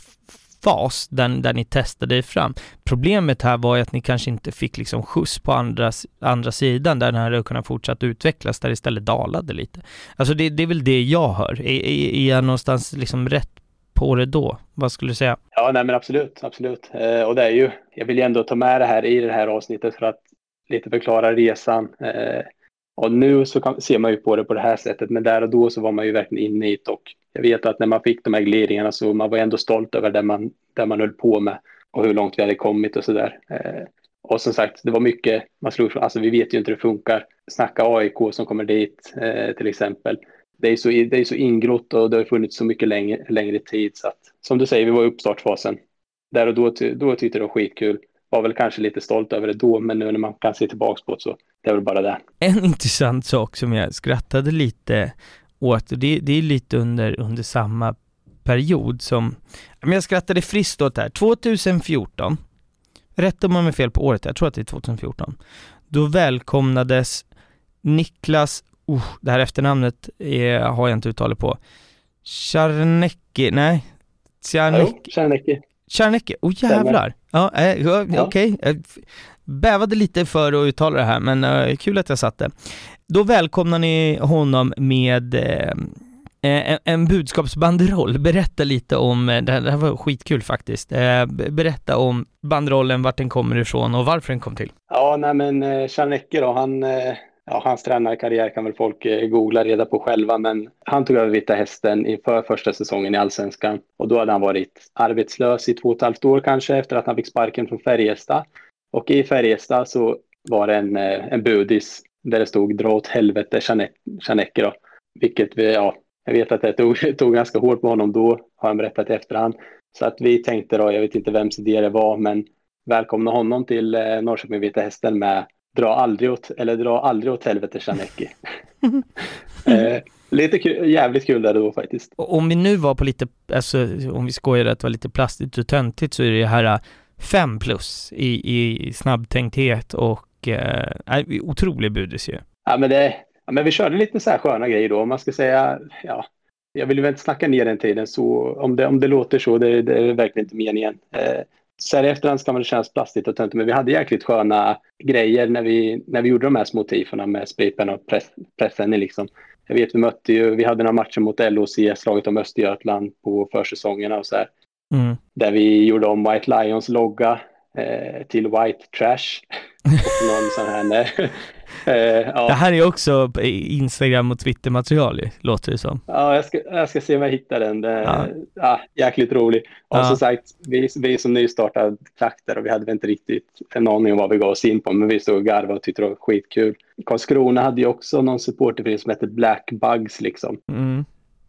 fas där, där ni testade er fram. Problemet här var ju att ni kanske inte fick liksom skjuts på andra, andra sidan där den hade kunnat fortsätta utvecklas, där det istället dalade lite. Alltså det, det är väl det jag hör. Är, är jag någonstans liksom rätt på det då? Vad skulle du säga? Ja, nej men absolut, absolut. Eh, och det är ju, jag vill ju ändå ta med det här i det här avsnittet för att lite förklara resan. Eh, och nu så kan, ser man ju på det på det här sättet, men där och då så var man ju verkligen inne i det och jag vet att när man fick de här glidningarna så man var ändå stolt över det man, det man höll på med och hur långt vi hade kommit och sådär. Eh, och som sagt, det var mycket man slog alltså vi vet ju inte hur det funkar. Snacka AIK som kommer dit eh, till exempel. Det är, så, det är så ingrott och det har funnits så mycket längre, längre tid så att som du säger, vi var i uppstartsfasen. Där och då, då tyckte det var skitkul var väl kanske lite stolt över det då, men nu när man kan se tillbaks på det så det är väl bara det. En [laughs] intressant sak som jag skrattade lite åt, det, det är lite under, under samma period som, men jag skrattade friskt åt det här, 2014, rätta om man är fel på året, jag tror att det är 2014, då välkomnades Niklas, uh, det här efternamnet är, har jag inte uttalat på, Czarnecki, nej, Czarnecki. Czarnecki, oh jävlar! Ja, äh, ja, okej. Okay. Bävade lite för att uttala det här, men uh, kul att jag satt det. Då välkomnar ni honom med uh, en, en budskapsbanderoll. Berätta lite om, det här, det här var skitkul faktiskt. Berätta om banderollen, vart den kommer ifrån och varför den kom till. Ja, nej men Czarnecki då, han ja, hans tränarkarriär kan väl folk eh, googla reda på själva, men han tog över Vita Hästen inför första säsongen i Allsvenskan och då hade han varit arbetslös i två och ett halvt år kanske efter att han fick sparken från Färjestad. Och i Färjestad så var det en, eh, en budis där det stod dra åt helvete Chanecke då, vilket vi, ja, jag vet att det tog, [laughs] tog ganska hårt på honom då, har han berättat i efterhand. Så att vi tänkte då, jag vet inte vems idé det var, men välkomna honom till eh, Norrköping Vita Hästen med dra aldrig åt, eller dra aldrig åt helvete Shaneki. [laughs] eh, lite kul, jävligt kul där då faktiskt. Om vi nu var på lite, alltså om vi skojar att det var lite plastigt och töntigt så är det här äh, fem plus i, i snabbtänkthet och eh, otrolig budis ju. Ja men det, ja, men vi körde lite så här sköna grejer då, om man ska säga, ja, jag vill väl inte snacka ner den tiden så om det, om det låter så, det, det är verkligen inte meningen. Eh, så här i efterhand ska man kännas plastigt och töntigt, men vi hade jäkligt sköna grejer när vi, när vi gjorde de här små tifona med spripen och press, pressen. Liksom. Jag vet, vi mötte ju, vi hade några matcher mot LOC, slaget om Östergötland på försäsongerna och så här. Mm. Där vi gjorde om White Lions logga eh, till White Trash. [laughs] och någon sån här Uh, ja. Det här är också Instagram och Twitter-material, låter det som. Ja, jag ska, jag ska se om jag hittar den. Det, ja. Ja, jäkligt rolig. Och ja. som sagt, vi, vi som nystartad trakter och vi hade väl inte riktigt en aning om vad vi gav oss in på, men vi stod och garvade och tyckte det var skitkul. Karlskrona hade ju också någon supporterfilm som hette Black Bugs liksom. Mm.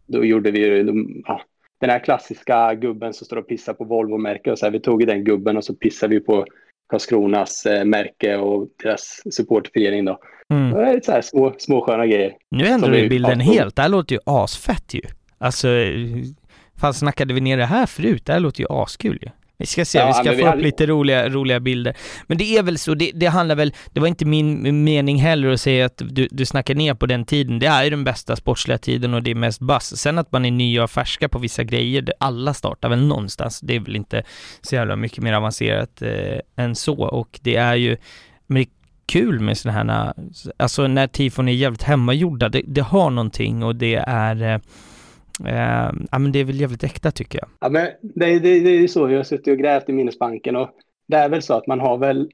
Då gjorde vi de, ja, den här klassiska gubben som står och pissar på Volvo-märke och så här, vi tog den gubben och så pissade vi på Karlskronas eh, märke och deras supportförening då. Mm. Det är så här små, små sköna grejer. Nu ändrar du bilden helt. Det här låter ju asfett ju. Alltså, fan snackade vi ner det här förut? Det här låter ju askul ju. Vi ska se, ja, vi ska få vi upp hade... lite roliga, roliga bilder. Men det är väl så, det, det, handlar väl, det var inte min mening heller att säga att du, du snackar ner på den tiden. Det är ju den bästa sportsliga tiden och det är mest bass. Sen att man är nya och färska på vissa grejer, det, alla startar väl någonstans. Det är väl inte så jävla mycket mer avancerat eh, än så och det är ju, men kul med sådana här, alltså när tifon är jävligt hemmagjorda, det, det har någonting och det är eh, ja, men det är väl jävligt äkta tycker jag. Ja, men det, det, det är ju så. Jag har suttit och grävt i minnesbanken och det är väl så att man har väl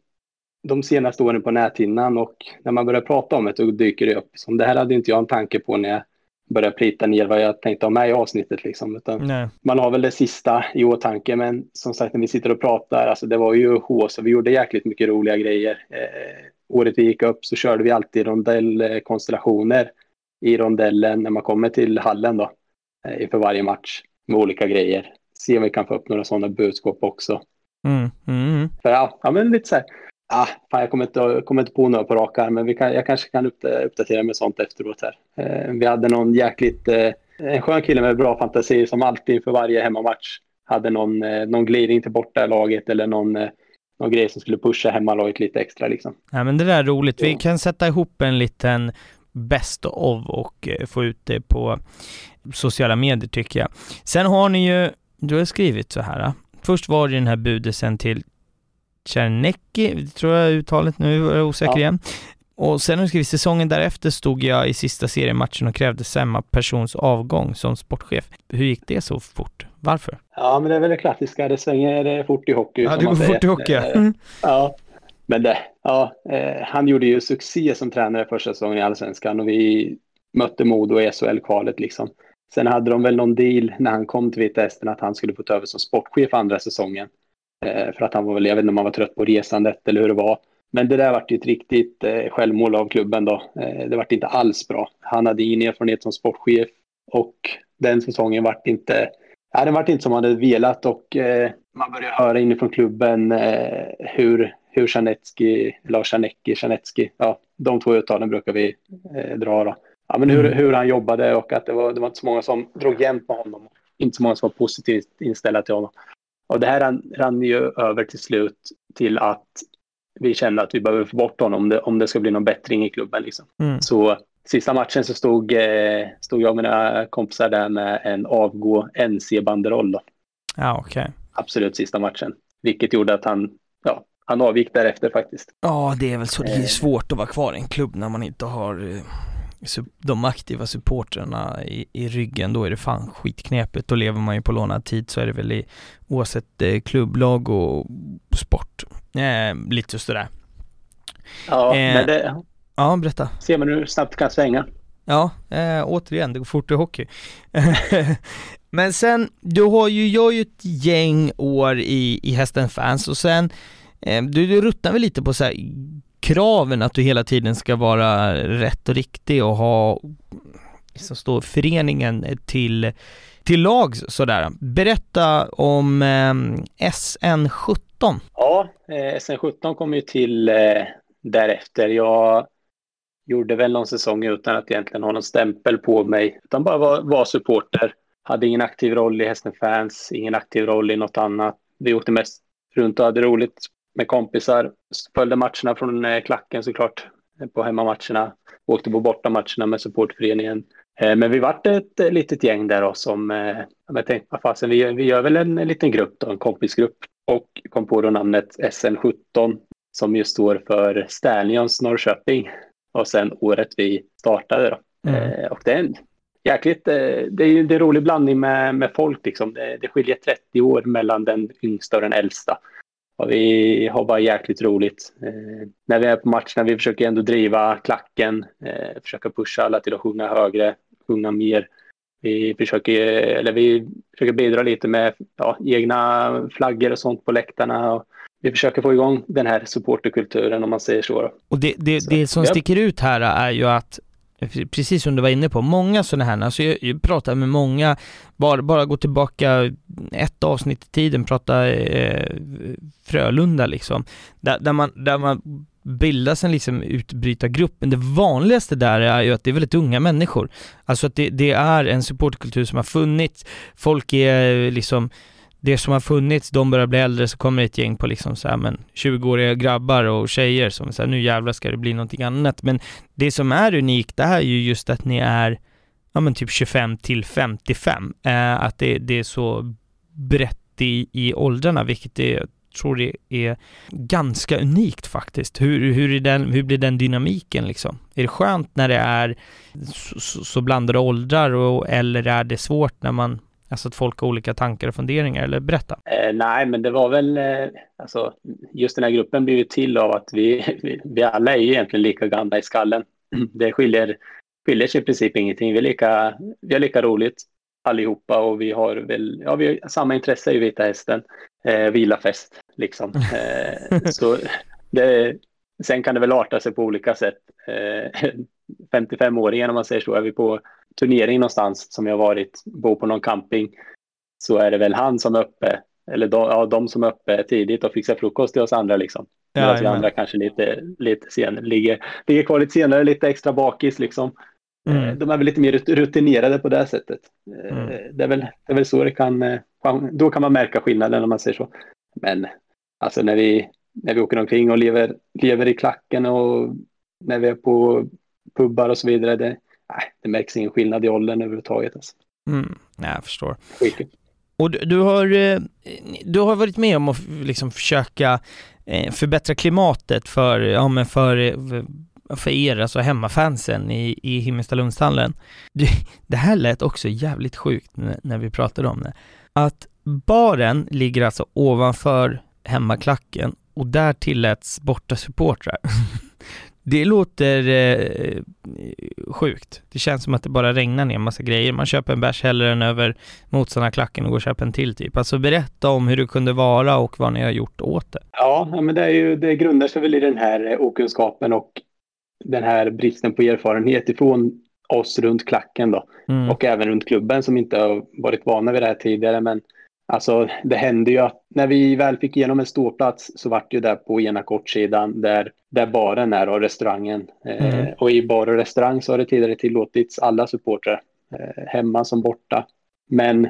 de senaste åren på näthinnan och när man börjar prata om det då dyker det upp. Som det här hade inte jag en tanke på när jag börja plita ner vad jag tänkte ha med i avsnittet. Liksom. Man har väl det sista i åtanke, men som sagt när vi sitter och pratar, alltså det var ju H, så vi gjorde jäkligt mycket roliga grejer. Eh, året vi gick upp så körde vi alltid rondellkonstellationer i rondellen när man kommer till hallen då, inför varje match med olika grejer. Se om vi kan få upp några sådana budskap också. Mm, mm. För ja, ja, men lite så här, ah, fan, jag kommer inte, kommer inte på några på rak arm, men vi kan, jag kanske kan uppdatera med sånt efteråt här. Eh, vi hade någon jäkligt, eh, en skön kille med bra fantasi som alltid inför varje hemmamatch hade någon, eh, någon glidning till borta laget eller någon, eh, någon grej som skulle pusha hemmalaget lite extra liksom. Ja men det där är roligt. Vi kan sätta ihop en liten best of och eh, få ut det på sociala medier tycker jag. Sen har ni ju, du har skrivit så här. Först var det den här budelsen till Czernecki, tror jag uttalet nu, är jag osäker ja. igen. Och sen har du skrivit säsongen därefter stod jag i sista seriematchen och krävde samma persons avgång som sportchef. Hur gick det så fort? Varför? Ja, men det är väl det klassiska. Det svänger fort i hockey. Ja, det går fort i hockey. Mm. Ja, men det, ja, eh, han gjorde ju succé som tränare första säsongen i Allsvenskan och vi mötte Modo i SHL-kvalet liksom. Sen hade de väl någon deal när han kom till Vita Hästen att han skulle få ta över som sportchef andra säsongen. Eh, för att han var väl, jag vet inte om han var trött på resandet eller hur det var. Men det där vart ju ett riktigt eh, självmål av klubben då. Eh, det vart inte alls bra. Han hade ingen erfarenhet som sportchef och den säsongen vart inte, ja, den vart inte som han hade velat och eh, man började höra inifrån klubben eh, hur, hur Janetski, eller Janecki, Janetski, ja, de två uttalen brukar vi eh, dra då. Ja, men hur, mm. hur han jobbade och att det var, det var inte så många som drog jämnt med honom. Inte så många som var positivt inställda till honom. Och det här rann, rann ju över till slut till att vi kände att vi behöver få bort honom om det, om det ska bli någon bättring i klubben. Liksom. Mm. Så sista matchen så stod, eh, stod jag och mina kompisar där med en avgå NC-banderoll. Ja, okej. Okay. Absolut sista matchen. Vilket gjorde att han, ja, han avgick därefter faktiskt. Ja, det är väl så. Det är eh. svårt att vara kvar i en klubb när man inte har eh, de aktiva supportrarna i, i ryggen, då är det fan skitknepigt. Då lever man ju på lånad tid så är det väl i oavsett eh, klubblag och sport. Eh, lite sådär. Ja, eh, men det... Ja, berätta. Ser man hur snabbt kan svänga. Ja, eh, återigen, det går fort i hockey. [laughs] men sen, du har ju, jag har ju ett gäng år i, i Hästen Fans och sen, Ehm, du, du ruttnar väl lite på så här kraven att du hela tiden ska vara rätt och riktig och ha, liksom står föreningen till, till lag sådär. Berätta om eh, SN17. Ja, eh, SN17 kom ju till eh, därefter. Jag gjorde väl någon säsong utan att egentligen ha någon stämpel på mig, utan bara var, var supporter. Hade ingen aktiv roll i Hästen Fans, ingen aktiv roll i något annat. Vi åkte mest runt och hade roligt med kompisar. Följde matcherna från eh, klacken såklart på hemmamatcherna. Åkte på bortamatcherna med supportföreningen. Eh, men vi vart ett eh, litet gäng där då som, jag tänkte, fasen, vi, vi gör väl en, liten grupp då, en kompisgrupp. Och kom på då namnet SN17 som ju står för Stallions Norrköping. Och sen året vi startade då. Mm. Och det är en jäkligt, det är ju en rolig blandning med, med folk liksom. Det, det skiljer 30 år mellan den yngsta och den äldsta. Och vi har bara jäkligt roligt. Eh, när vi är på matcherna, vi försöker ändå driva klacken, eh, försöka pusha alla till att sjunga högre, sjunga mer. Vi försöker, eller vi försöker bidra lite med ja, egna flaggor och sånt på läktarna. Och vi försöker få igång den här supporterkulturen om man säger så. Och det, det, så, det som ja. sticker ut här är ju att precis som du var inne på, många sådana här, alltså jag, jag pratar med många, bara, bara gå tillbaka ett avsnitt i tiden, prata eh, Frölunda liksom, där, där, man, där man bildas en liksom utbrytargrupp, men det vanligaste där är ju att det är väldigt unga människor. Alltså att det, det är en supportkultur som har funnits, folk är liksom det som har funnits, de börjar bli äldre, så kommer ett gäng på liksom så här, men 20-åriga grabbar och tjejer som säger nu jävlar ska det bli någonting annat. Men det som är unikt, det här är ju just att ni är, ja men typ 25 till 55. Eh, att det, det är så brett i, i åldrarna, vilket är, jag tror det är ganska unikt faktiskt. Hur, hur, är den, hur blir den dynamiken liksom? Är det skönt när det är så, så blandade åldrar och, eller är det svårt när man Alltså att folk har olika tankar och funderingar, eller berätta. Eh, nej, men det var väl, eh, alltså just den här gruppen blev ju till av att vi, [laughs] vi, vi alla är ju egentligen lika gamla i skallen. [clears throat] Det skiljer skiljer sig i princip ingenting. Vi, är lika, vi har lika roligt allihopa och vi har väl, ja vi har samma intresse i Vita Hästen. Eh, vilafest liksom. [laughs] Eh, så det, sen kan det väl arta sig på olika sätt. Eh, [laughs] 55-åringen om man säger så, är vi på turnering någonstans som jag varit, bor på någon camping, så är det väl han som är uppe, eller de, ja, de som är uppe tidigt och fixar frukost till oss andra liksom. Medan ja, vi andra kanske lite, lite senare, ligger, ligger kvar lite senare, lite extra bakis liksom. Mm. Eh, de är väl lite mer rutinerade på det sättet. Eh, mm. Det, är väl, det är väl så det kan, eh, då kan man märka skillnaden om man säger så. Men alltså när vi, när vi åker omkring och lever, lever i klacken och när vi är på pubbar och så vidare, det, nej, det märks ingen skillnad i åldern överhuvudtaget. Alltså. Mm. Nej, jag förstår. Skitigt. Och du, du, har, du har varit med om att liksom försöka förbättra klimatet för, ja, men för för er, alltså hemmafansen i, i Himmelstalundshallen. Det här lät också jävligt sjukt när vi pratade om det. Att baren ligger alltså ovanför hemmaklacken och där tilläts borta supportrar. [laughs] Det låter eh, sjukt. Det känns som att det bara regnar ner massa grejer. Man köper en bärs hellre än över motståndarklacken och går och köper en till typ. Alltså berätta om hur det kunde vara och vad ni har gjort åt det. Ja, men det, är ju, det grundar sig väl i den här okunskapen och den här bristen på erfarenhet ifrån oss runt klacken då. Mm. Och även runt klubben som inte har varit vana vid det här tidigare. Men alltså det hände ju att när vi väl fick igenom en ståplats så vart det ju där på ena kortsidan där, där baren är och restaurangen. Eh, mm. Eh, och i bar och restaurang så har det tidigare tillåtits alla supportrar. Eh, hemma som borta. Men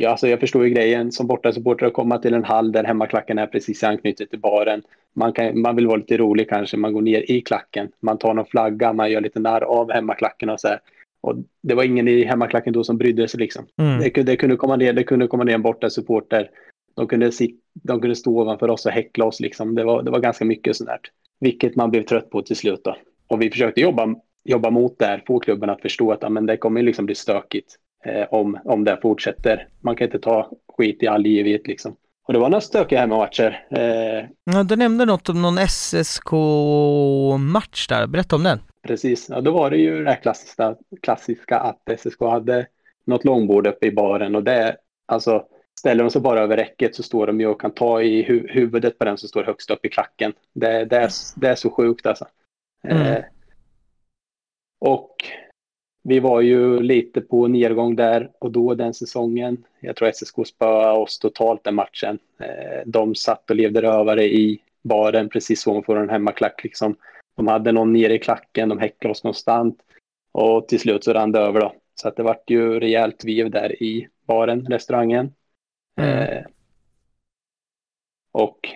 Ja, alltså jag förstår ju grejen som bortasupporter att komma till en hall där hemmaklacken är precis anknutet till baren. Man, kan, man vill vara lite rolig kanske, man går ner i klacken, man tar någon flagga, man gör lite narr av hemmaklacken och så här. Och det var ingen i hemmaklacken då som brydde sig liksom. Mm. Det, det, kunde komma ner, det kunde komma ner en bortasupporter. De kunde, sit, de kunde stå ovanför oss och häckla oss liksom. Det var, det var ganska mycket sånt där. Vilket man blev trött på till slut då. Och vi försökte jobba, jobba mot det här, få klubben att förstå att men det kommer liksom bli stökigt eh, om, om det fortsätter. Man kan inte ta skit i all evighet liksom. Och det var några stökiga hemmamatcher. Eh, ja, du nämnde något om någon SSK-match där, berätta om den. Precis, ja, då var det ju det klassiska, klassiska att SSK hade något långbord uppe i baren och det, alltså ställer de sig bara över räcket så står de ju och kan ta i hu huvudet på den som står högst upp i klacken. Det, det, är, det är så sjukt alltså. Mm. Eh, och vi var ju lite på nedgång där och då den säsongen. Jag tror SSK spöade oss totalt den matchen. Eh, de satt och levde rövare i baren precis ovanför en hemmaklack. Liksom. De hade någon nere i klacken, de häcklade oss konstant. Och till slut så rann det över då. Så att det vart ju rejält vev där i baren, restaurangen. Mm. Eh, och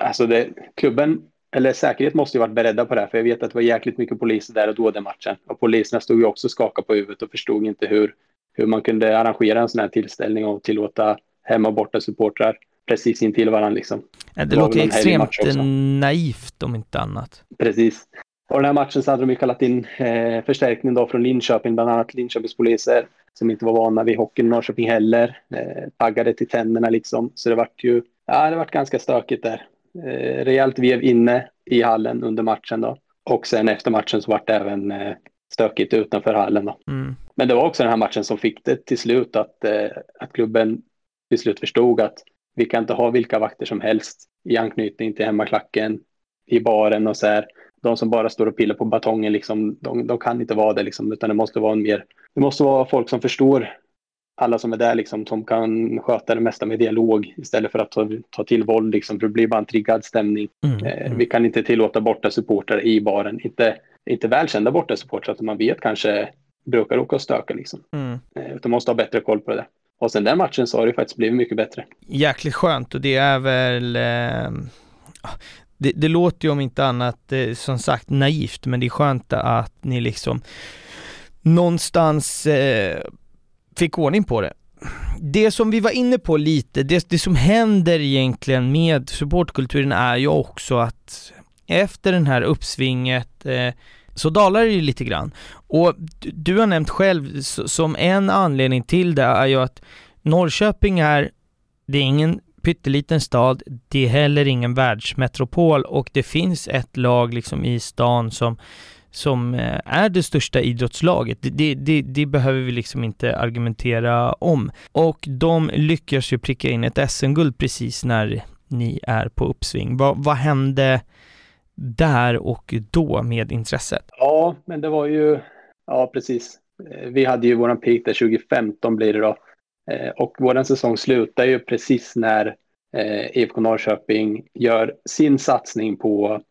alltså det, klubben eller säkerhet måste ju varit beredda på det här, för jag vet att det var jäkligt mycket poliser där och då den matchen. Och poliserna stod ju också skaka på huvudet och förstod inte hur, hur man kunde arrangera en sån här tillställning och tillåta hemma och borta supportrar precis intill varandra liksom. Ja, det, det låter extremt naivt om inte annat. Precis. Och den här matchen så hade de ju kallat in eh, förstärkning då från Linköping, bland annat Linköpings poliser som inte var vana vid hockeyn i Norrköping heller. Eh, taggade till tänderna liksom. Så det vart ju, ja det vart ganska stökigt där eh, rejält vev inne i hallen under matchen då. Och sen efter matchen så vart det även eh, stökigt utanför hallen då. Mm. Men det var också den här matchen som fick det till slut att, eh, att klubben till slut förstod att vi kan inte ha vilka vakter som helst i anknytning till hemmaklacken, i baren och så här. De som bara står och pillar på batongen, liksom, de, de kan inte vara det, liksom, utan det måste vara en mer... Det måste vara folk som förstår alla som är där liksom, som kan sköta det mesta med dialog istället för att ta, ta till våld. Liksom, för det blir bara en triggad stämning. Mm. Eh, vi kan inte tillåta borta supportrar i baren. Inte, inte välkända borta supportrar som man vet kanske brukar åka och stöka. Liksom. Mm. Eh, utan måste ha bättre koll på det. Och sen den matchen så har det faktiskt blivit mycket bättre. Jäkligt skönt och det är väl eh, det, det, låter ju om inte annat eh, som sagt naivt men det är skönt att ni liksom någonstans eh, fick ordning på det. Det som vi var inne på lite, det, det som händer egentligen med supportkulturen är ju också att efter den här uppsvinget eh, så dalar det ju lite grann. Och du, du har nämnt själv som en anledning till det är ju att Norrköping är, det är ingen pytteliten stad, det är heller ingen världsmetropol och det finns ett lag liksom i stan som som eh, är det största idrottslaget. Det, det, det, det, behöver vi liksom inte argumentera om. Och de lyckas ju pricka in ett SM-guld precis när ni är på uppsving. Va, vad hände där och då med intresset? Ja, men det var ju, ja precis. Eh, vi hade ju våran peak där 2015 blir det då. Eh, och våran säsong slutar ju precis när eh, IFK Norrköping gör sin satsning på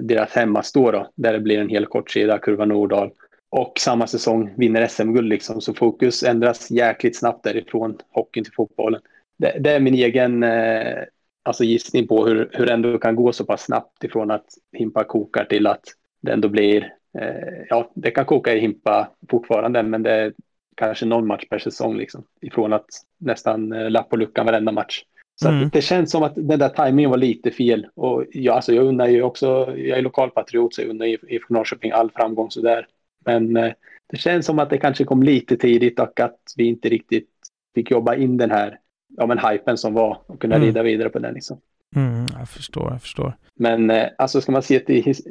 deras hemmastå då, där det blir en hel kortsida, Kurva Nordahl. Och samma säsong vinner SM-guld liksom, så fokus ändras jäkligt snabbt därifrån hockeyn till fotbollen. Det, det är min egen eh, alltså gissning på hur, hur det ändå kan gå så pass snabbt ifrån att Himpa kokar till att det ändå blir, eh, ja, det kan koka i Himpa fortfarande, men det är kanske någon match per säsong liksom, ifrån att nästan eh, lapp på luckan varenda match. Så mm. det känns som att den där tajmingen var lite fel. Och jag, alltså jag undrar ju också, jag är lokalpatriot så jag undrar IFK Norrköping all framgång sådär. Men eh, det känns som att det kanske kom lite tidigt och att vi inte riktigt fick jobba in den här ja, men hypen som var och kunna mm. rida vidare på den. Liksom. Mm, jag förstår, jag förstår. Men eh, alltså ska man se till his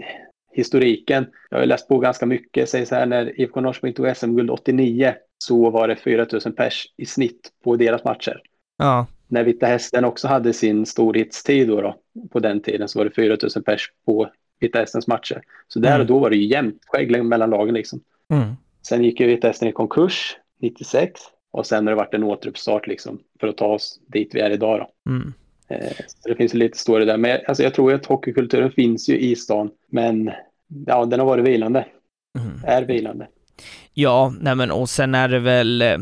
historiken, jag har läst på ganska mycket, säger så här när IFK Norrköping tog SM-guld 89 så var det 4000 pers i snitt på deras matcher. Ja. När Vita Hästen också hade sin storhetstid då, då på den tiden så var det 4000 pers på Vita Hästens matcher. Så där mm. och då var det ju jämnt skägg mellan lagen liksom. Mm. Sen gick ju Vita Hästen i konkurs 96 och sen har det varit en återuppstart liksom för att ta oss dit vi är idag då. Mm. Eh, så det finns lite story där. Men alltså, jag tror att hockeykulturen finns ju i stan, men ja, den har varit vilande. Mm. Är vilande. Ja, nej men och sen är det väl, eh,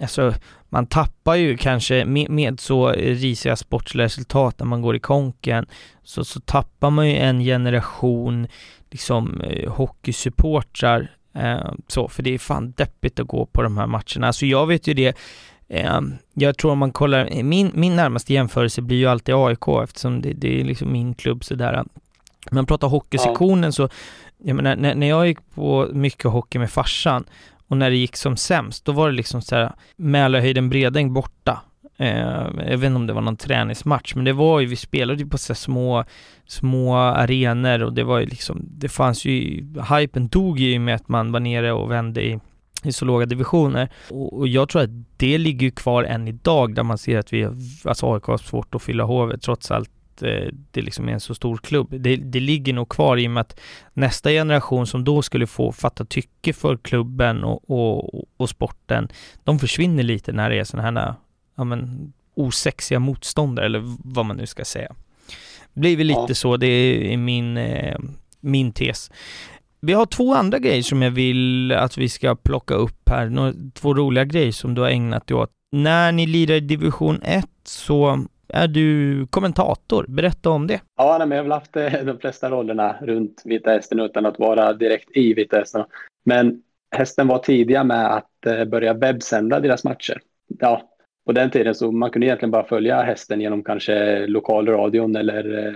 alltså man tappar ju kanske med, med så risiga sportsliga resultat när man går i konken, så, så tappar man ju en generation liksom eh, hockeysupportrar så, för det är fan deppigt att gå på de här matcherna. Alltså jag vet ju det, eh, jag tror om man kollar, min, min närmaste jämförelse blir ju alltid AIK eftersom det, det är liksom min klubb sådär. Om man pratar hockeysektionen så, jag menar när, när jag gick på mycket hockey med farsan och när det gick som sämst, då var det liksom så här Mälarhöjden Bredäng borta. Eh, jag vet inte om det var någon träningsmatch, men det var ju, vi spelade ju på så små, små arenor och det var ju liksom, det fanns ju, hypen dog ju med att man var nere och vände i, i så låga divisioner. Och, och jag tror att det ligger kvar än idag där man ser att vi, alltså AIK har svårt att fylla hovet trots allt eh, det liksom är en så stor klubb. Det, det ligger nog kvar i och med att nästa generation som då skulle få fatta tycke för klubben och, och, och sporten, de försvinner lite när det är sådana här ja, men, osexiga motståndare eller vad man nu ska säga. Det blir väl lite ja. så, det är min, eh, min tes. Vi har två andra grejer som jag vill att vi ska plocka upp här, Några, två roliga grejer som du har ägnat dig åt. När ni lirar i division 1 så är du kommentator. Berätta om det. Ja, nej, men jag har väl haft eh, de flesta rollerna runt Vita Hästen utan att vara direkt i Vita Hästen. Men hästen var tidiga med att eh, börja webbsända deras matcher. Ja, på den tiden så man kunde egentligen bara följa hästen genom kanske lokalradion eller eh,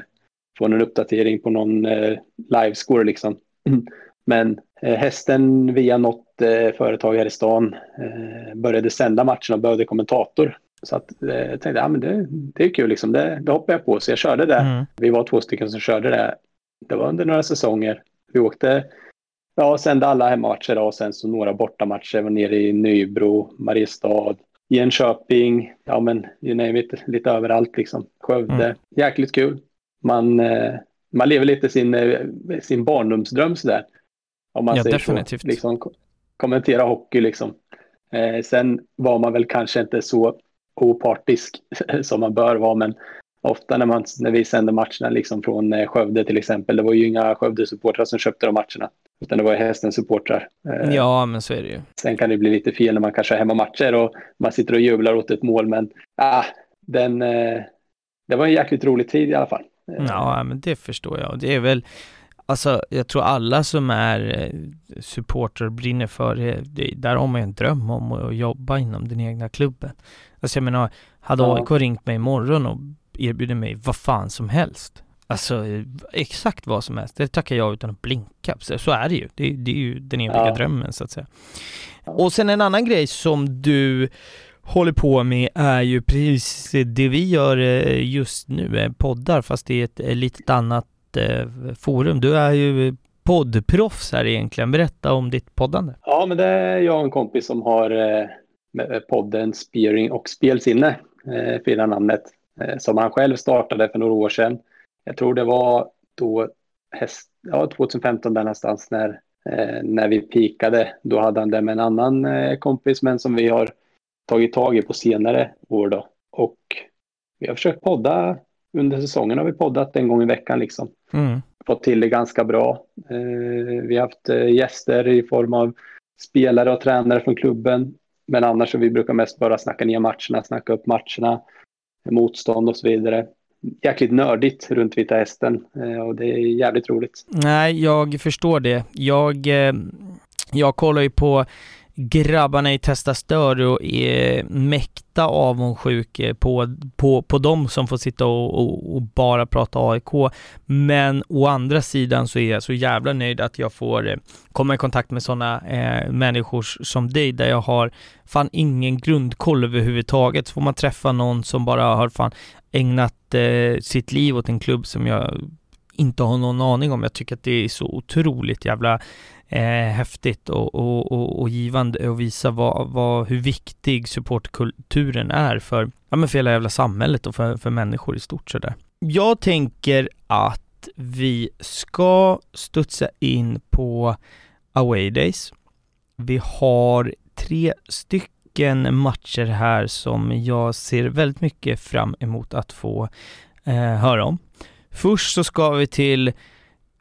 få en uppdatering på någon eh, livescore liksom. [clears throat] Men eh, hästen via något eh, företag här i stan eh, började sända matcherna och behövde kommentator. Så att, eh, jag tänkte, ja men det, det är kul liksom, det, det hoppade jag på. Så jag körde det. Mm. Vi var två stycken som körde det. Det var under några säsonger. Vi åkte, ja, sände alla hemmamatcher och sen så några bortamatcher. var nere i Nybro, Mariestad, Jönköping, ja men you name it, lite överallt liksom. Skövde, mm. jäkligt kul. Man, eh, man lever lite sin, eh, sin barndomsdröm sådär. Om man ja, säger definitivt. så. Liksom, kommentera hockey liksom. Eh, sen var man väl kanske inte så opartisk [laughs] som man bör vara, men ofta när, man, när vi sände matcherna liksom från eh, Skövde till exempel, det var ju inga Skövde-supportrar som köpte de matcherna, utan det var hästens supportrar. Eh, ja, men så är det ju. Sen kan det bli lite fel när man kanske har hemmamatcher och man sitter och jublar åt ett mål, men ah, den, eh, det var en jäkligt rolig tid i alla fall. Ja, men det förstår jag. Det är väl, Alltså, jag tror alla som är supporter och brinner för det, där har man ju en dröm om att jobba inom den egna klubben. Alltså jag menar, hade ja. AIK ringt mig imorgon och erbjudit mig vad fan som helst, alltså exakt vad som helst, det tackar jag utan att blinka. Så, så är det ju. Det, det är ju den eviga ja. drömmen så att säga. Och sen en annan grej som du håller på med är ju precis det vi gör eh, just nu, poddar, fast det är ett litet annat forum. Du är ju poddproffs här egentligen. Berätta om ditt poddande. Ja, men det är jag och en kompis som har eh, podden Spearing och spelsinne, eh, fina namnet, eh, som han själv startade för några år sedan. Jag tror det var då häst, ja, 2015 där någonstans när, eh, när vi pikade. Då hade han det med en annan eh, kompis, men som vi har tagit tag i på senare år då. Och vi har försökt podda under säsongen har vi poddat en gång i veckan liksom. Mm. Fått till det ganska bra. Eh, vi har haft eh, gäster i form av spelare och tränare från klubben. Men annars så vi brukar mest bara snacka ner matcherna, snacka upp matcherna, motstånd och så vidare. Jäkligt nördigt runt Vita Hästen eh, och det är jävligt roligt. Nej, jag förstår det. Jag, eh, jag kollar ju på grabbarna i Testa Större och är mäkta avundsjuk på, på, på dem som får sitta och, och, och, bara prata AIK. Men å andra sidan så är jag så jävla nöjd att jag får komma i kontakt med sådana eh, människor som dig, där jag har fan ingen grundkoll överhuvudtaget. Så får man träffa någon som bara har fan ägnat eh, sitt liv åt en klubb som jag inte har någon aning om. Jag tycker att det är så otroligt jävla eh, häftigt och, och, och, och givande att visa vad, vad, hur viktig supportkulturen är för, ja, men för hela jävla samhället och för, för människor i stort sådär. Jag tänker att vi ska studsa in på away days. Vi har tre stycken matcher här som jag ser väldigt mycket fram emot att få eh, höra om. Först så ska vi till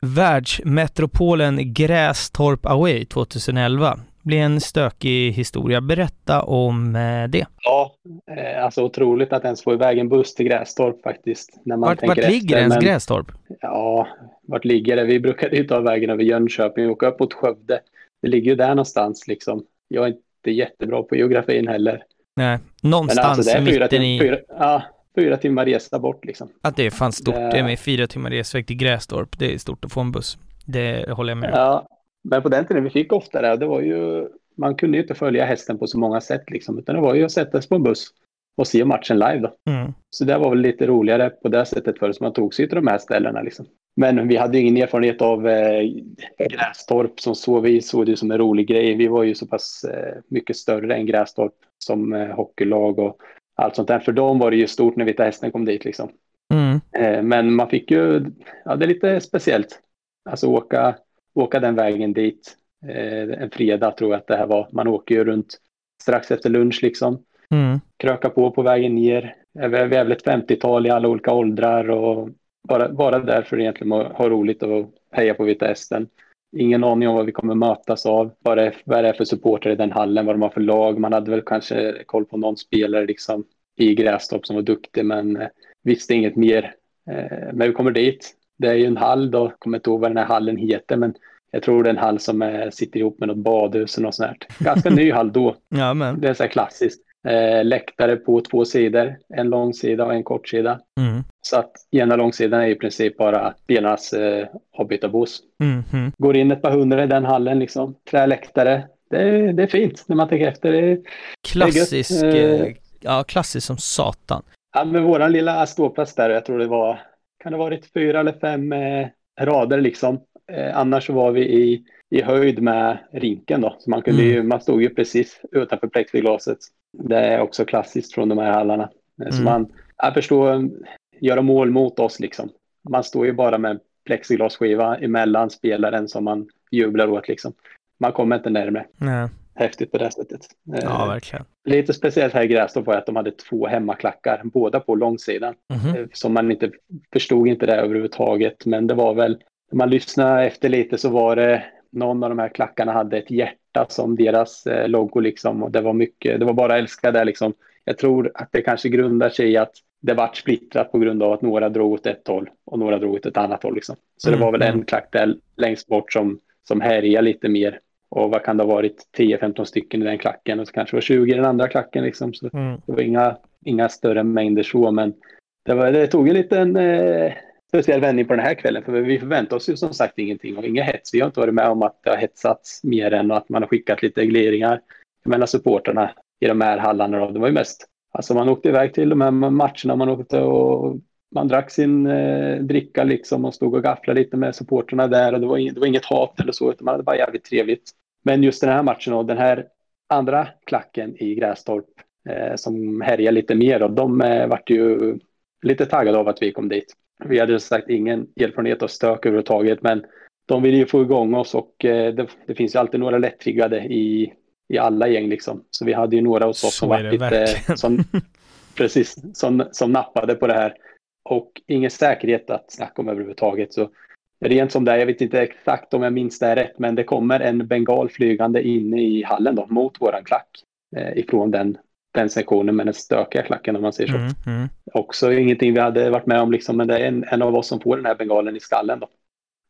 Världsmetropolen Grästorp Away 2011. Det blir en stökig historia. Berätta om eh, det. Ja, eh, alltså otroligt att ens få iväg en buss till Grästorp faktiskt. När man vart, vart ligger ens men, Grästorp? Ja, vart ligger det? Vi brukade ju ta vägen över Jönköping och åka upp mot Skövde. Det ligger ju där någonstans liksom. Jag är inte jättebra på geografin heller. Nej, någonstans alltså, mitten fyra, i... Fyra, ja, fyra timmar resa bort liksom. Att det är fan stort. Det är med fyra timmar resväg till Grästorp. Det är stort att få en buss. Det håller jag med om. Ja, men på den tiden vi fick ofta det, det var ju, man kunde ju inte följa hästen på så många sätt liksom, utan det var ju att sätta sig på en buss och se matchen live då. Mm. Så det var väl lite roligare på det sättet för så man tog sig till de här ställena liksom. Men vi hade ingen erfarenhet av eh, Grästorp som så. Vi såg det som en rolig grej. Vi var ju så pass eh, mycket större än Grästorp som eh, hockeylag och allt sånt där. För dem var det ju stort när Vita Hästen kom dit liksom. Mm. Eh, men man fick ju, ja det är lite speciellt. Alltså åka, åka den vägen dit eh, en fredag tror jag att det här var. Man åker ju runt strax efter lunch liksom. Mm. Kröka på på vägen ner. Vi är väl ett 50-tal i alla olika åldrar och bara, bara därför egentligen ha roligt och heja på Vita Hästen. Ingen aning om vad vi kommer mötas av. Vad det, är, vad det är för supporter i den hallen, vad de har för lag. Man hade väl kanske koll på någon spelare liksom i Grästorp som var duktig men eh, visste inget mer. Eh, men vi kommer dit. Det är ju en hall då, kommer inte ihåg vad den här hallen heter men jag tror det är en hall som är, sitter ihop med något badhus och något sånt här. Ganska [laughs] ny hall då. Ja, men. Det är så här klassiskt. Eh, läktare på två sidor, en lång sida och en kort sida. Mm. Så att ena långsidan är i princip bara spelarnas eh, avbytarbås. Mm. Mm. Går in ett par hundra i den hallen liksom. Träläktare. Det det är fint när man tänker efter. Det Klassisk, det är eh, ja klassisk som satan. Ja, men våran lilla ståplats där, jag tror det var, kan det ha varit fyra eller fem eh, rader liksom. Eh, annars så var vi i, i höjd med rinken då, så man kunde mm. ju, man stod ju precis utanför plexiglaset. Det är också klassiskt från de här hallarna. Mm. Så man, jag förstår, göra mål mot oss liksom. Man står ju bara med plexiglasskiva emellan spelaren som man jublar åt liksom. Man kommer inte närmare. Nej. Häftigt på det sättet. Ja, verkligen. Lite speciellt här i Grästorp var att de hade två hemmaklackar, båda på långsidan. Mm. Som man inte förstod inte det överhuvudtaget, men det var väl, när man lyssnade efter lite så var det någon av de här klackarna hade ett hjärta som deras eh, logo liksom och det var mycket, det var bara älska där liksom. Jag tror att det kanske grundar sig i att det vart splittrat på grund av att några drog åt ett håll och några drog åt ett annat håll liksom. Så mm. det var väl en klack där längst bort som, som härjade lite mer. Och vad kan det ha varit, 10-15 stycken i den klacken och så kanske det var 20 i den andra klacken liksom. Så mm. det var inga, inga större mängder så, men det, var, det tog en liten eh, speciell vändning på den här kvällen. För vi förväntar oss ju som sagt ingenting och inga hets. Vi har inte varit med om att det har hetsats mer än att man har skickat lite regleringar mellan supporterna i de här hallarna. Det var ju mest, alltså man åkte iväg till de här matcherna, man åkte och man drack sin eh, dricka liksom och stod och gafflade lite med supporterna där och det var, inget, det var inget hat eller så utan man hade bara jävligt trevligt. Men just den här matchen och den här andra klacken i Grästorp eh, som härjar lite mer och de eh, vart ju lite taggade av att vi kom dit. Vi hade sagt ingen erfarenhet av stök överhuvudtaget men de ville ju få igång oss och eh, det, det, finns ju alltid några lättriggade i, i alla gäng liksom. Så vi hade ju några hos oss som var lite som, [laughs] precis, som, som nappade på det här. Och ingen säkerhet att snacka om överhuvudtaget. Så rent som det är, jag vet inte exakt om jag minns det rätt, men det kommer en bengal flygande inne i hallen då, mot våran klack. Eh, ifrån den, den sektionen med den stökiga klacken om man säger så. Mm, mm. Också ingenting vi hade varit med om, liksom, men det är en, en av oss som får den här bengalen i skallen. Då.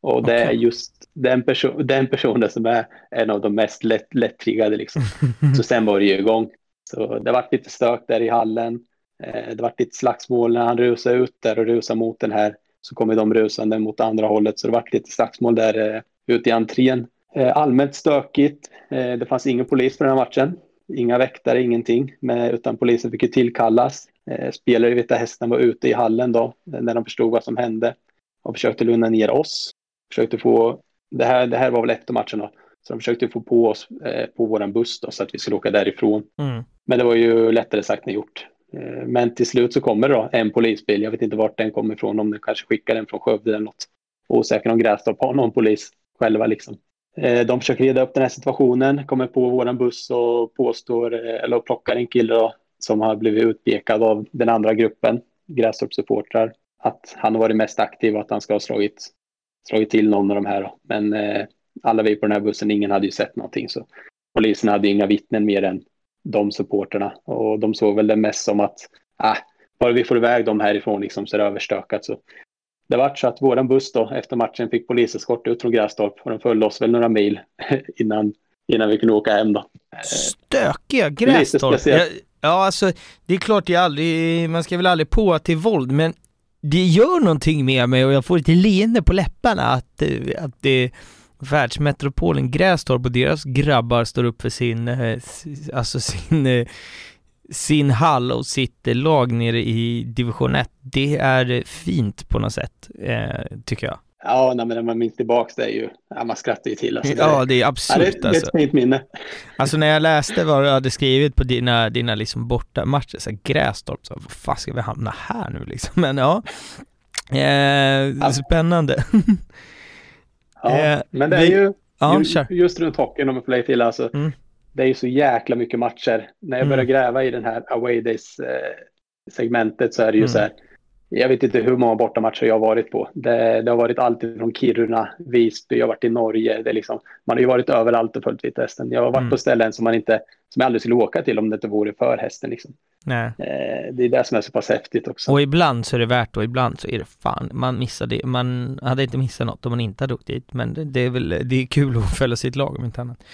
Och det okay. är just den, perso den personen som är en av de mest lätt, lättriggade. Liksom. [laughs] så sen var det ju igång. Så det var lite stök där i hallen. Eh, det var lite slagsmål när han rusade ut där och rusade mot den här. Så kommer de rusande mot andra hållet. Så det var lite slagsmål där eh, ute i entrén. Eh, allmänt stökigt. Det fanns ingen polis på den här matchen. Inga väktare, ingenting. utan polisen fick ju tillkallas. Spelare i Vita Hästen var ute i hallen då när de förstod vad som hände och försökte lugna ner oss försökte få, det här, det här var väl efter matchen då, så de försökte få på oss eh, på våran buss då, så att vi skulle åka därifrån. Mm. Men det var ju lättare sagt än gjort. Eh, men till slut så kommer då en polisbil. Jag vet inte vart den kommer ifrån, om den kanske skickar den från Skövde eller något. Osäker om Grästorp har någon polis själva liksom. Eh, de försöker reda upp den här situationen, kommer på våran buss och påstår, eh, eller plockar en kille då, som har blivit utpekad av den andra gruppen, Grästorps supportrar, att han har varit mest aktiv och att han ska ha slagit slagit till någon av de här. Då. Men eh, alla vi på den här bussen, ingen hade ju sett någonting. Så polisen hade inga vittnen mer än de supporterna. Och de såg väl det mest som att, ah, bara vi får iväg dem härifrån liksom, så är det överstökat. Så det var så att våran buss då efter matchen fick poliseskort ut från Grästorp och de följde oss väl några mil [laughs] innan, innan vi kunde åka hem då. Stökiga Grästorp! Ja, ja, alltså det är klart det är aldrig, man ska väl aldrig på till våld, men det gör någonting med mig och jag får lite leende på läpparna att, eh, att det världsmetropolen Grästorp och deras grabbar står upp för sin, eh, alltså sin, eh, sin hall och sitt lag nere i division 1. Det är fint på något sätt, tycker jag. Ja, nej, men när man minns tillbaka det är ju, ja, man skrattar ju till. Alltså, det, ja, det är absurt ja, det, det är ett alltså. fint minne. Alltså när jag läste vad du hade skrivit på dina, dina liksom bortamatcher, så här, Grästorp, så vad fan ska vi hamna här nu liksom? [laughs] Men ja, eh, ja. spännande. [laughs] ja, eh, men det är ju, ja, just, just runt hockeyn om jag får lägga till, alltså, mm. Det är ju så jäkla mycket matcher. När jag börjar mm. gräva i den här away days eh, segmentet så är det ju mm. så här, jag vet inte hur många bortamatcher jag har varit på. Det, det har varit allt från Kiruna, Visby, jag har varit i Norge. Det liksom, man har ju varit överallt och följt Vita Hästen. Jag har varit mm. på ställen som man inte, som jag aldrig skulle åka till om det inte vore för hästen. Liksom. Nej. Eh, det är det som är så pass häftigt också. Och ibland så är det värt och ibland så är det fan, man missar det. Man hade inte missat något om man inte hade åkt dit. Men det, det är väl, det är kul att följa sitt lag om inte annat.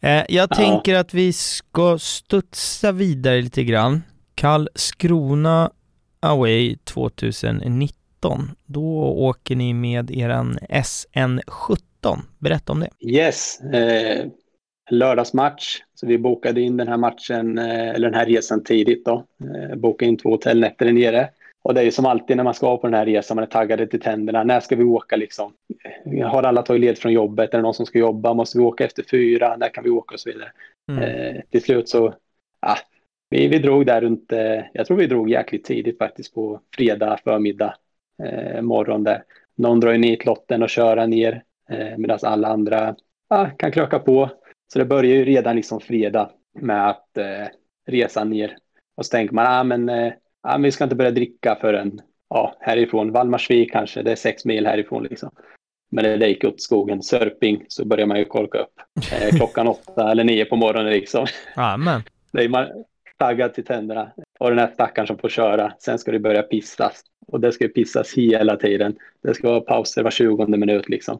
Eh, jag ja. tänker att vi ska studsa vidare lite grann. Karlskrona Away 2019. Då åker ni med eran SN17. Berätta om det. Yes, eh, lördagsmatch. Så vi bokade in den här matchen, eh, eller den här resan tidigt då. Eh, bokade in två hotellnätter där nere. Och det är ju som alltid när man ska på den här resan, man är taggade till tänderna. När ska vi åka liksom? Har alla tagit led från jobbet? Är det någon som ska jobba? Måste vi åka efter fyra? När kan vi åka och så vidare? Mm. Eh, till slut så, ah, vi, vi drog där runt, eh, jag tror vi drog jäkligt tidigt faktiskt på fredag förmiddag, eh, morgon där. Någon drar ju nitlotten och köra ner eh, medan alla andra ah, kan kröka på. Så det börjar ju redan liksom fredag med att eh, resa ner. Och så tänker man, ah, men, eh, ah, vi ska inte börja dricka förrän ja, härifrån. Valdemarsvik kanske, det är sex mil härifrån liksom. Men det gick åt skogen, Sörping, så börjar man ju korka upp. Eh, klockan åtta eller nio på morgonen liksom. Amen. [laughs] Det är, man, taggad till tänderna. Och den här stackaren som får köra. Sen ska det börja pissas. Och det ska ju pissas hela tiden. Det ska vara pauser var tjugonde minut liksom.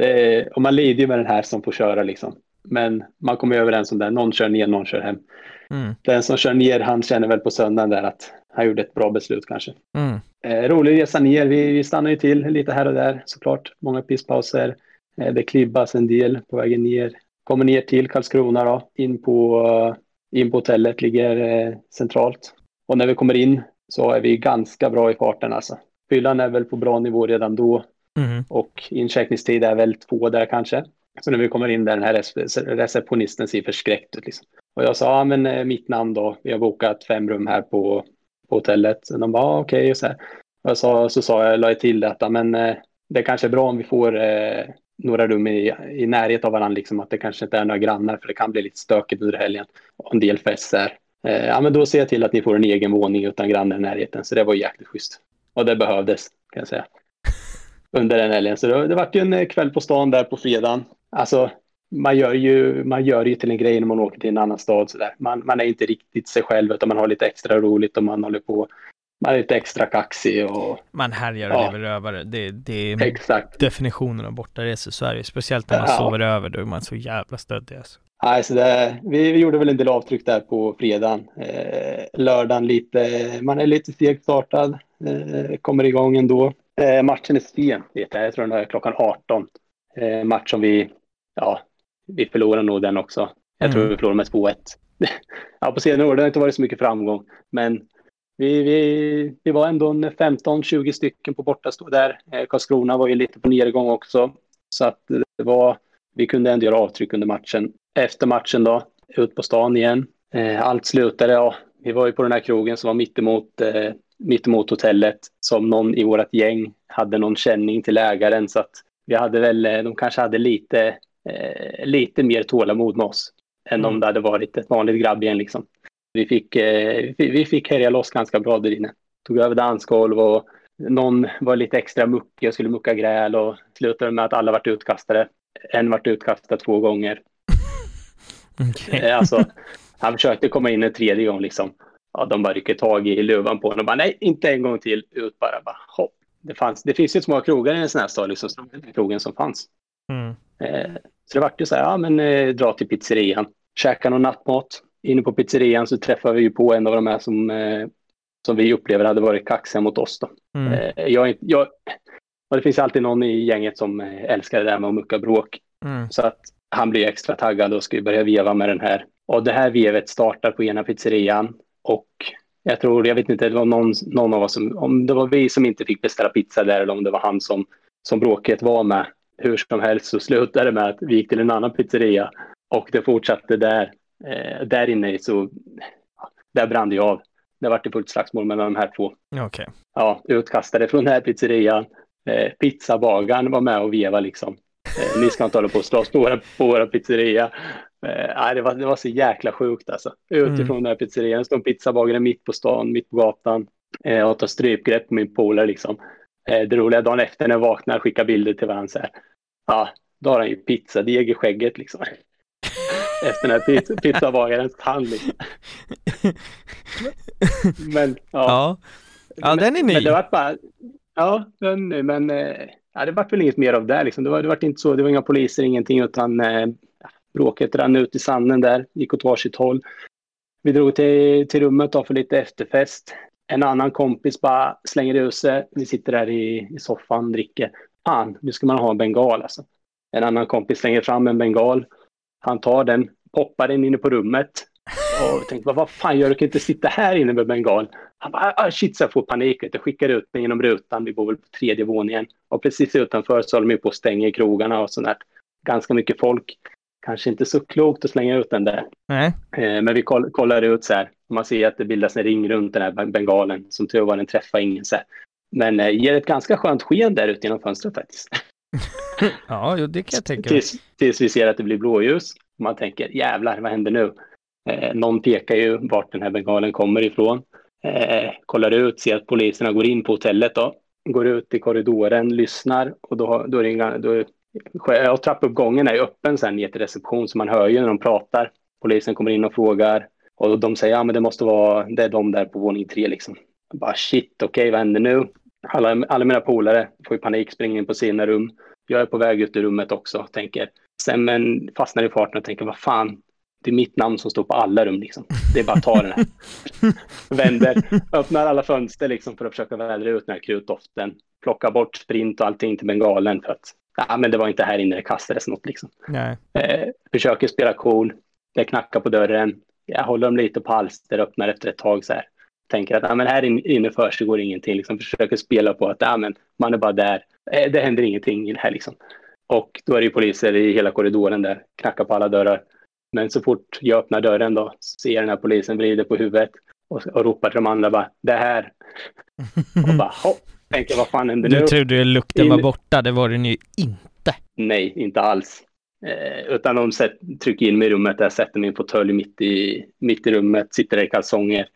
Är, och man lider ju med den här som får köra liksom. Men man kommer överens om det. Någon kör ner, någon kör hem. Mm. Den som kör ner, han känner väl på söndagen där att han gjorde ett bra beslut kanske. Mm. Eh, rolig resa ner. Vi, vi stannar ju till lite här och där såklart. Många pisspauser. Eh, det klibbas en del på vägen ner. Kommer ner till Karlskrona då, in på in på hotellet, ligger eh, centralt. Och när vi kommer in så är vi ganska bra i farten alltså. fyllan är väl på bra nivå redan då Mm. och incheckningstid är väl två där kanske. Så när vi kommer in där den här rece- receptionisten ser förskräckt ut liksom. Och jag sa, ja men eh, mitt namn då, vi har bokat fem rum här på, på hotellet. Så de bara, ah, okej och så här. Och jag sa, så sa jag, la jag till detta, men eh, det kanske är bra om vi får eh, några rum i, i närhet av varandra, liksom att det kanske inte är några grannar, för det kan bli lite stökigt under helgen. Och en del fester. Eh, ja men då ser jag till att ni får en egen våning utan grannar i närheten, så det var jäkligt schysst. Och det behövdes, kan jag säga. [laughs] Under den helgen. Så det, det var ju en eh, kväll på stan där på fredagen. Alltså, man gör ju, man gör ju till en grej när man åker till en annan stad. Så där. Man, man är inte riktigt sig själv, utan man har lite extra roligt och man håller på. Man är lite extra kaxig och Man härjar och Ja. lever rövare. Det, det är exakt. definitionen av bortaresor i Sverige. Speciellt när man Ja. sover över, då är man så jävla stöddig alltså. Nej, så det, vi, vi gjorde väl en del avtryck där på fredagen. Eh, lördagen lite, man är lite segstartad, eh, kommer igång ändå. Eh, matchen är sen, vet jag, jag tror den är klockan 18. Eh, match som vi, ja, vi förlorar nog den också. Jag tror Mm. vi förlorar med 2-1. [laughs] ja, på senare år det har inte varit så mycket framgång, men vi, vi, vi var ändå en 15-20 stycken på bortastå där. Eh, Karlskrona var ju lite på nedgång också, så att det var, vi kunde ändå göra avtryck under matchen. Efter matchen då, ut på stan igen. Eh, allt slutade, ja, vi var ju på den här krogen som var mittemot, eh, mittemot hotellet som någon i vårt gäng hade någon känning till ägaren så att vi hade väl, eh, de kanske hade lite, eh, lite mer tålamod med oss än Mm. om det hade varit ett vanligt grabbgäng liksom. Vi fick, eh, vi, fick härja loss ganska bra där inne. Tog över dansgolv och någon var lite extra muckig och skulle mucka gräl och slutade med att alla vart utkastade. En vart utkastad två gånger. [laughs] Okej. Eh, Alltså, han försökte komma in en tredje gång liksom. Ja, de bara rycker tag i luvan på honom och bara nej, inte en gång till. Ut bara, bara hopp. Det, fanns, det finns ju små krogar i en sån här stad, liksom, krogen som fanns. Mm. Eh, så det vart ju så här, ja men eh, dra till pizzerian, käka någon nattmat. Inne på pizzerian så träffade vi ju på en av de här som, eh, som vi upplever hade varit kaxiga mot oss då. Mm. Eh, jag, jag, och det finns alltid någon i gänget som eh, älskar det där med att mucka bråk. Mm. Så att han blir extra taggad och ska börja veva med den här. Och det här vevet startar på ena pizzerian. Och jag tror, jag vet inte, det var någon, någon av oss som, om det var vi som inte fick beställa pizza där eller om det var han som, som bråket var med. Hur som helst så slutade det med att vi gick till en annan pizzeria och det fortsatte där. Eh, där inne så, där brann det av. Det vart fullt slagsmål mellan de här två Okej. ja, utkastade från den här pizzerian. Eh, pizzabagaren var med och veva liksom. Eh, ni ska inte hålla på och slåss på våra, på våra pizzeria. Eh, det, var, det var så jäkla sjukt alltså. Utifrån den här pizzerian stod pizzabagaren mitt på stan, mitt på gatan eh, och tar strypgrepp på min polare liksom. Eh, det roliga dagen efter när jag vaknar skickar bilder till varandra så här. Ja, då har han ju pizzadeg i skägget liksom. Efter den här pizza, [laughs] pizzabagarens tand liksom. Men ja. Ja. Ja, den är ny. Men det var bara, ja, den, men eh, ja, det var väl inget mer av det. Liksom. Det, var, det var inte så, det var inga poliser, ingenting, utan eh, bråket rann ut i sanden där, gick åt varsitt håll. Vi drog till, till rummet då för lite efterfest. En annan kompis bara slänger ur sig. Vi sitter där i, i soffan, dricker. Fan, nu ska man ha en bengal alltså. En annan kompis slänger fram en bengal. Han tar den, poppar den inne på rummet. Och tänkte, vad, fan gör? Du kan inte sitta här inne med bengal. Han bara, ah, shit, så jag får panik. Jag skickar ut den genom rutan. Vi bor väl på tredje våningen. Och precis utanför så håller de på att stänga krogarna och sånt där. Ganska mycket folk. Kanske inte så klokt att slänga ut den där. Nej. Eh, Men vi koll, kollar ut så här. Man ser att det bildas en ring runt den här ben- bengalen. Som tur var den träffar ingen. Så här. Men eh, ger ett ganska skönt sken där ute genom fönstret faktiskt. [laughs] Ja, det kan jag tänka mig. Tills, tills vi ser att det blir blåljus. Man tänker jävlar, vad händer nu? Eh, någon pekar ju vart den här bengalen kommer ifrån. Eh, kollar ut, ser att poliserna går in på hotellet då. Går ut i korridoren, lyssnar och då, då är det inga, då och trappuppgången är ju öppen sen ner till reception så man hör ju när de pratar. Polisen kommer in och frågar och de säger ja men det måste vara, det är de där på våning tre liksom. Jag Bara shit, okej vad händer nu? Alla, alla mina polare får ju panik, springer in på sina rum. Jag är på väg ut ur rummet också, tänker. Sen men fastnar i farten och tänker, vad fan, det är mitt namn som står på alla rum liksom. Det är bara att ta den här. [laughs] Vänder, öppnar alla fönster liksom för att försöka vädra ut den här krutdoften. Plocka bort sprint och allting till bengalen för att, ja men det var inte här inne det kastades något liksom. Eh, försöker spela cool. Det knackar på dörren. Jag håller dem lite på halster, öppnar efter ett tag så här. Tänker att ah, men här inne försiggår ingenting. Liksom försöker spela på att ah, men man är bara där. Eh, det händer ingenting här liksom. Och då är det ju poliser i hela korridoren där, knackar på alla dörrar. Men så fort jag öppnar dörren då ser den här polisen vrider på huvudet och, och ropar till de andra bara det här. och bara hopp, tänker vad fan händer du nu? Du trodde lukten var borta, det var den ju inte. Nej, inte alls. Eh, utan de set, trycker in mig i rummet, där sätter mig i en fåtölj mitt i, mitt i rummet, sitter där i kalsonger.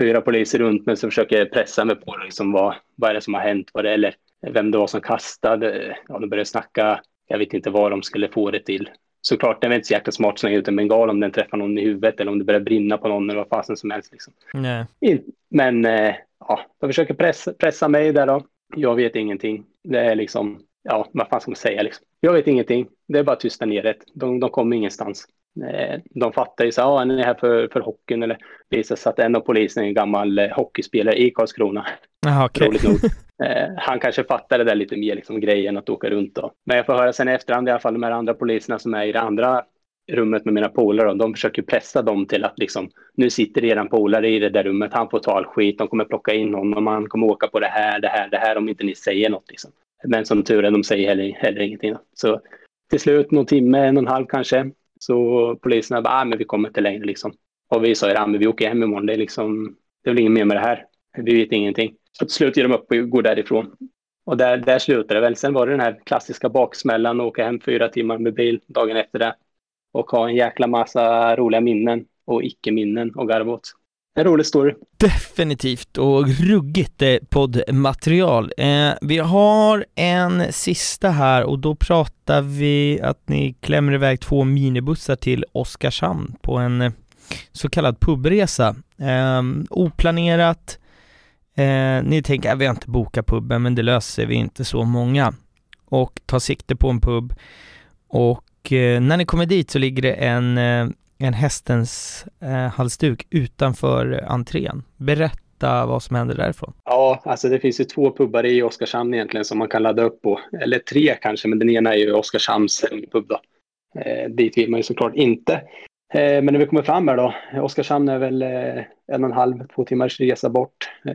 Fyra poliser runt mig som försöker pressa mig på liksom, vad, vad är det som har hänt, vad det, eller vem det var som kastade. Ja, de började snacka, jag vet inte vad de skulle få det till. Såklart, det var inte så jäkla smart att slänga ut en bengal om den träffar någon i huvudet eller om det börjar brinna på någon eller vad fasen som helst. Liksom. Nej. Men eh, ja, de försöker pressa, pressa mig där då. Jag vet ingenting. Det är liksom, ja, vad fan ska man säga liksom. Jag vet ingenting. Det är bara tysta ner det. De, de kommer ingenstans. Eh, de fattar ju så ja, ni är här för, för hockeyn eller visar sig att en av polisen är en gammal eh, hockeyspelare i Karlskrona. Aha, okay. Roligt nog. [laughs] Eh, han kanske fattar det där lite mer, liksom grejen att åka runt då. Men jag får höra sen i efterhand i alla fall de här andra poliserna som är i det andra rummet med mina polare, de försöker pressa dem till att liksom, nu sitter eran polare i det där rummet, han får ta all skit, de kommer plocka in honom, han kommer åka på det här, det här, det här om inte ni säger något. Liksom. Men som tur är, de säger heller, heller ingenting. Så till slut, någon timme, en och en halv kanske, så poliserna bara, ah, men vi kommer inte längre liksom. Och vi sa ju, ah, men vi åker hem imorgon, det är liksom, det är väl inget mer med det här. Vi vet ingenting. Så till slut ger de upp och går därifrån. Och där, där slutade det väl. Sen var det den här klassiska baksmällan och åka hem fyra timmar med bil dagen efter det. Och ha en jäkla massa roliga minnen och icke-minnen och garva åt. En rolig story. Definitivt och ruggigt eh, poddmaterial. Eh, vi har en sista här och då pratar vi att ni klämmer iväg två minibussar till Oskarshamn på en eh, så kallad pubresa. Eh, oplanerat. Eh, ni tänker att vi har inte bokat puben men det löser vi inte så många. Och tar sikte på en pub. Och eh, när ni kommer dit så ligger det en eh, en hästens eh, halsduk utanför entrén. Berätta vad som händer därifrån. Ja, alltså det finns ju två pubbar i Oskarshamn egentligen som man kan ladda upp på. Eller tre kanske, men den ena är ju Oskarshamns pub då. Eh, dit vill man ju såklart inte. Eh, men när vi kommer fram här då, Oskarshamn är väl eh, en och en halv, två timmars resa bort. Eh,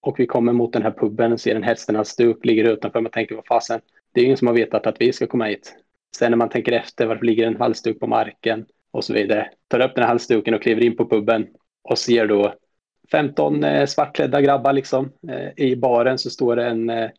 och vi kommer mot den här puben och ser en hästens stuk ligger utanför. Man tänker, vad fasen, det är ju ingen som har vetat att vi ska komma hit. Sen när man tänker efter, varför ligger en halsduk på marken? Och så vidare. Tar upp den här halsduken och kliver in på puben och ser då 15 eh, svartklädda grabbar liksom. Eh, I baren så står det en eh,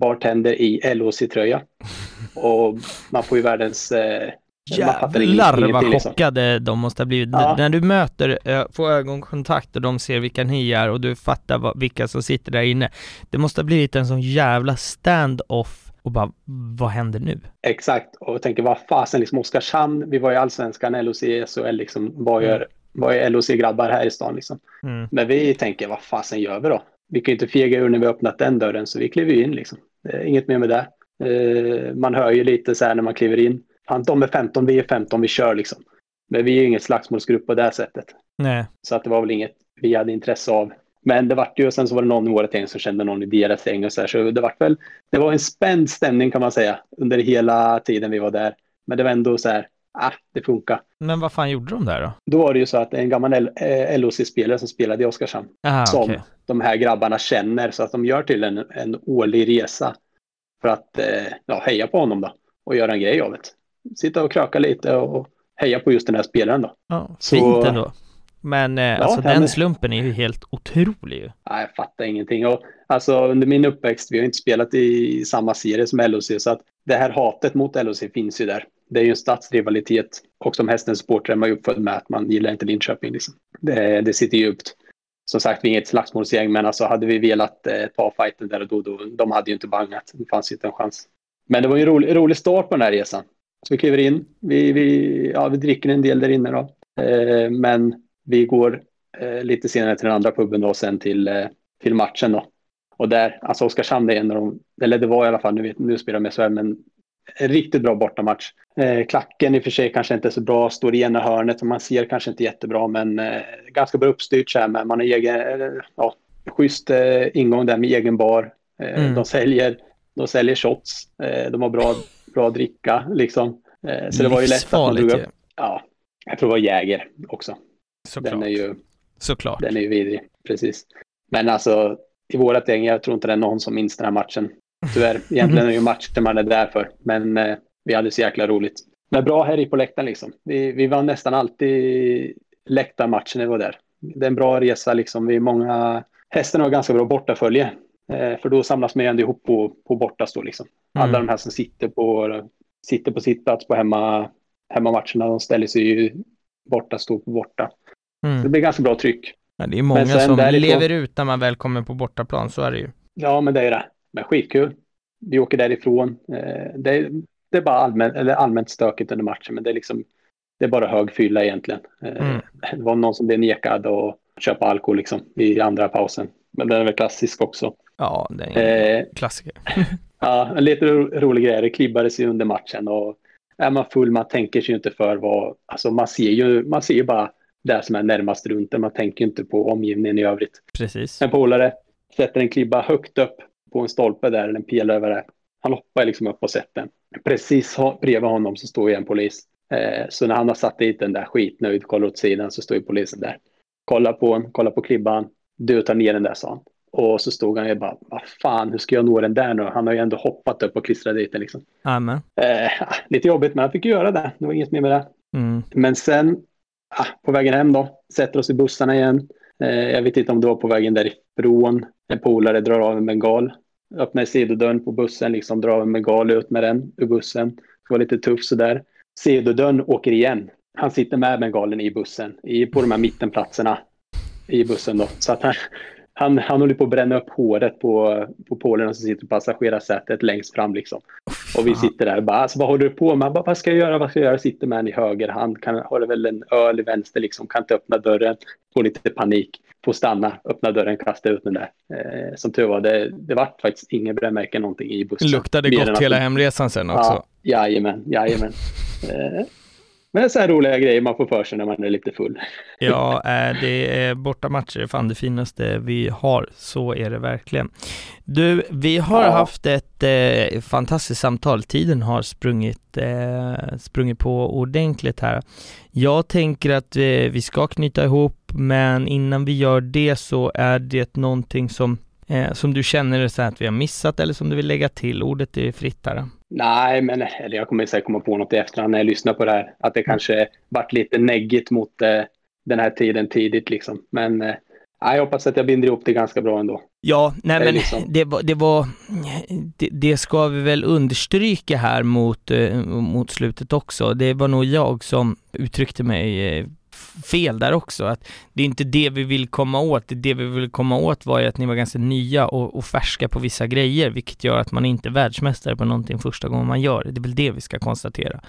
bartender i LOC-tröja. [laughs] Och man får ju världens... Eh, Jävlar vad liksom. chockade de måste ha blivit. Ja. När du möter, får ögonkontakt och de ser vilka ni är och du fattar vad, vilka som sitter där inne. Det måste ha blivit en sån jävla stand-off och bara, vad händer nu? Exakt, och tänker vad fasen, liksom Oskarshamn, vi var i allsvenskan, LOC, SHL, liksom, vad gör, mm. vad är LOC-grabbar här i stan liksom? Mm. Men vi tänker, vad fasen gör vi då? Vi kan ju inte fega ur när vi öppnat den dörren, så vi kliver in liksom. Inget mer med det. Uh, man hör ju lite så här när man kliver in. Fan, de är 15, vi är 15, vi kör liksom. Men vi är ju inget slagsmålsgrupp på det sättet. Nej. Så att det var väl inget vi hade intresse av. Men det vart ju, och sen så var det någon i vårt gäng som kände någon i deras gäng och så här, så det vart väl, det var en spänd stämning kan man säga under hela tiden vi var där. Men det var ändå så här, ah, det funkar. Men vad fan gjorde de där då? Då var det ju så att en gammal LOC-spelare som spelade i Oskarshamn, Aha, som okay. de här grabbarna känner, så att de gör till en, en årlig resa för att eh, ja, heja på honom då och göra en grej av det. Sitta och kröka lite och heja på just den här spelaren då. Ja, fint så, ändå. Men eh, ja, alltså den men... slumpen är ju helt otrolig ju. Nej, jag fattar ingenting. Och, alltså under min uppväxt, vi har inte spelat i samma serie som LOC, så att det här hatet mot LOC finns ju där. Det är ju en stadsrivalitet och som hästens supporter är man uppfödd med att man gillar inte Linköping. Liksom. Det, det sitter djupt. Som sagt, vi är inget slagsmålsgäng, men alltså hade vi velat eh, ta fighten där och då, då, de hade ju inte bangat. Det fanns ju inte en chans. Men det var ju en rolig, rolig start på den här resan. Så vi kliver in, vi, vi, ja, vi dricker en del där inne då. Eh, men vi går eh, lite senare till den andra puben då och sen till, eh, till matchen då. Och där, alltså Oskarshamn är en av de, eller det var i alla fall, nu, vet, nu spelar de SHL, men en riktigt bra bortamatch. Eh, klacken i och för sig kanske inte är så bra, står i ena hörnet och man ser kanske inte jättebra, men eh, ganska bra uppstyrt så här med, man har egen, eh, ja, schysst eh, ingång där med egen bar. Eh, mm. De säljer, de säljer shots, eh, de har bra, bra dricka liksom. så det var ju lätt att man drog upp. Ja, jag tror det var Jäger också. Såklart. Den är ju, Såklart. Den är ju vidrig. precis. Men alltså, i vårat gäng, jag tror inte det är någon som minns den här matchen. Tyvärr. [laughs] Egentligen är det ju matchen man är där för. Men eh, vi hade så jäkla roligt. Men bra här på läktaren liksom. Vi, vi vann nästan alltid läktarmatchen när vi var där. Det är en bra resa liksom. Vi är många... Hästen har ganska bra bortafölje. Eh, för då samlas man ju ändå ihop på, på bortastå liksom. Alla Mm. de här som sitter på, sitter på sitt plats på hemma, hemmamatcherna, de ställer sig ju borta, stå på borta. Så det Mm. blir ganske bra tryck. Ja, det är många som därifrån- lever ut när man väl kommer på bortaplan, så är det ju. Ja, men det är det. Men skitkul. Vi åker därifrån. Eh, Det är, det är bara allmänt, eller allmänt stökigt under matchen, men det är liksom det är bara hög fylla egentligen. Eh, Mm. Det var någon som blev nekad att köpa alkohol liksom i andra pausen. Men den är väl klassisk också. Ja, det är Eh, klassiker. [laughs] Ja, en lite ro rolig grej. Det klibbades ju under matchen och är man full, man tänker sig ju inte för vad, alltså man ser ju, man ser ju bara det som är närmast runt en. Man tänker inte på omgivningen i övrigt. Precis. En polare sätter en klibba högt upp på en stolpe där, eller en det. Han hoppar liksom upp och sätter den. Precis bredvid honom så står ju en polis. Eh, så när han har satt dit den där skitnöjd, kollar åt sidan så står ju polisen där. Kollar på honom, kollar på klibban. Du tar ner den där, sa han. Och så stod han ju bara, vad fan, hur ska jag nå den där nu? Han har ju ändå hoppat upp och klistrat dit den liksom. Amen. Eh, lite jobbigt, men han fick ju göra det. Det var inget mer med det. Mm. Men sen ah, på vägen hem då, sätter oss i bussarna igen. Eh, jag vet inte om det var på vägen därifrån. En polare drar av en bengal. Öppnar sidodörren på bussen, liksom drar av en bengal ut med den ur bussen. Det var lite tufft sådär. Sidodörren åker igen. Han sitter med bengalen i bussen, i, på de här mittenplatserna i bussen då. Så att han, han, han håller på att bränna upp håret på, på polen som sitter på passagerarsätet längst fram liksom. Och vi sitter där och bara, alltså, vad håller du på med? Bara, vad ska jag göra? Vad ska jag göra? Sitter med en i höger hand, kan, har väl en öl i vänster liksom, kan inte öppna dörren. Får lite panik, får stanna, öppna dörren, kasta ut den där. Eh, som tur var, det, det var faktiskt inga brännmärken någonting i bussen. Luktade gott hela hemresan sen också. Ja, jajamän, jajamän. [laughs] Eh, men det är så här roliga grejer man får för sig när man är lite full. Ja, [laughs] eh, det är bortamatcher, fan det finaste vi har. Så är det verkligen. Du, vi har Ja. haft ett eh, fantastiskt samtal. Tiden har sprungit, eh, sprungit på ordentligt här. Jag tänker att eh, vi ska knyta ihop, men innan vi gör det så är det någonting som, eh, som du känner så att vi har missat eller som du vill lägga till. Ordet är fritt här. Nej, men eller jag kommer säkert komma på något i efterhand när jag lyssnar på det här. Att det kanske varit lite neggigt mot eh, den här tiden tidigt liksom. Men eh, jag hoppas att jag binder ihop det ganska bra ändå. Ja, nej men liksom- det var, det var, det, det ska vi väl understryka här mot, eh, mot slutet också. Det var nog jag som uttryckte mig eh, fel där också, att det är inte det vi vill komma åt. Det vi vill komma åt var ju att ni var ganska nya och, och färska på vissa grejer, vilket gör att man inte är världsmästare på någonting första gången man gör det. Det är väl det vi ska konstatera.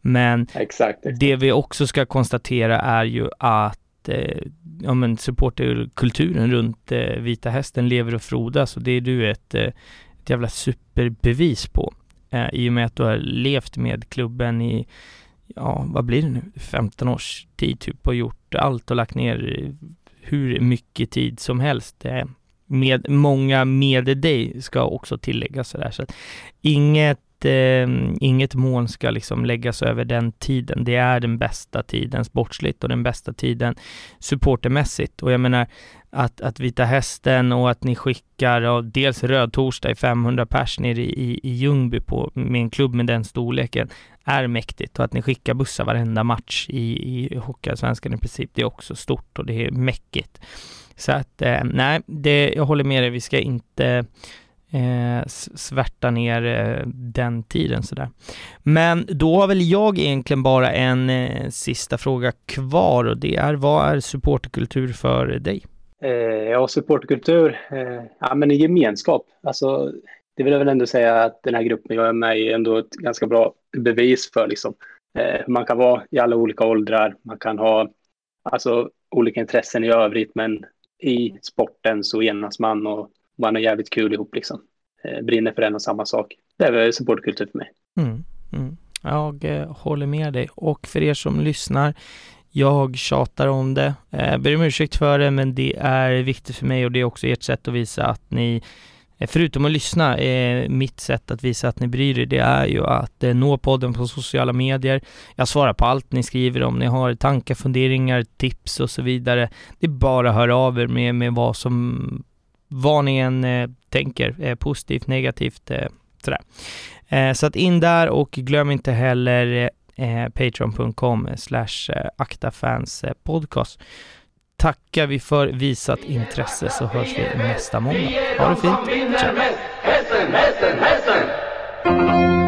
Men Exakt. det vi också ska konstatera är ju att eh, ja, men supporterkulturen runt eh, Vita Hästen lever och frodas och det är du ett, eh, ett jävla superbevis på. Eh, I och med att du har levt med klubben i, ja vad blir det nu, 15 års tid typ och gjort allt och lagt ner hur mycket tid som helst. Med många med dig ska också tilläggas sådär. Så att inget, eh, inget mål ska liksom läggas över den tiden. Det är den bästa tiden sportsligt och den bästa tiden supportermässigt. Och jag menar att, att Vita Hästen och att ni skickar ja, dels Röd Torsdag i 500 pers nere i, i, i Ljungby på, med en klubb med den storleken är mäktigt och att ni skickar bussar varenda match i, i Hockeyallsvenskan i princip, det är också stort och det är mäckigt. Så att eh, nej, det, jag håller med dig, vi ska inte eh, svärta ner eh, den tiden sådär. Men då har väl jag egentligen bara en eh, sista fråga kvar och det är vad är supporterkultur för dig? Eh, ja, supportkultur. Eh, ja, men en gemenskap. Alltså, det vill jag väl ändå säga att den här gruppen jag är med i är ändå ett ganska bra bevis för. Liksom. Eh, man kan vara i alla olika åldrar. Man kan ha alltså, olika intressen i övrigt, men i sporten så enas man och man har jävligt kul ihop. Liksom. Eh, brinner för en och samma sak. Det är väl supportkultur för mig. Mm, mm. Jag eh, håller med dig och för er som lyssnar jag tjatar om det, eh, ber om ursäkt för det men det är viktigt för mig och det är också ert sätt att visa att ni eh, förutom att lyssna, eh, mitt sätt att visa att ni bryr er, det är ju att eh, nå podden på sociala medier. Jag svarar på allt ni skriver om ni har tankar, funderingar, tips och så vidare. Det är bara att höra av er med, med vad som, vad ni än eh, tänker, eh, positivt, negativt, eh, sådär. Eh, så att in där och glöm inte heller eh, eh patreon.com slash eh, aktafanspodcast. Eh, Tackar vi för visat intresse så hörs vi nästa måndag. Ha det fint. Ciao.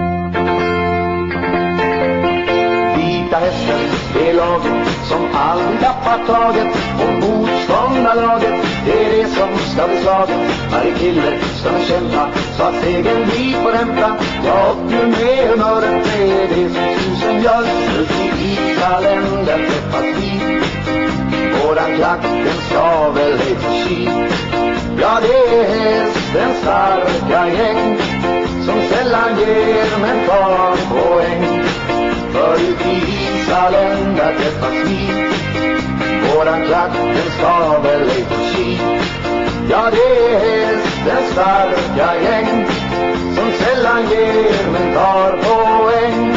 Hästen, det är laget som aldrig tappar taget Och motståndarlaget, det är det som ska bli slaget. Varje kille ska nu kämpa så att segern vi får hämta Ja, och ju mer humöret det är det som tusen gör Ut i vita länder. Träffas vi Våran klack, den ska väl ej få Ja, det är hästens starka gäng Som sällan ger men tar poäng. För i visa träffas vi Våran klack, den ska väl ej få kik Ja, det är hästens starka gäng Som sällan ger men tar poäng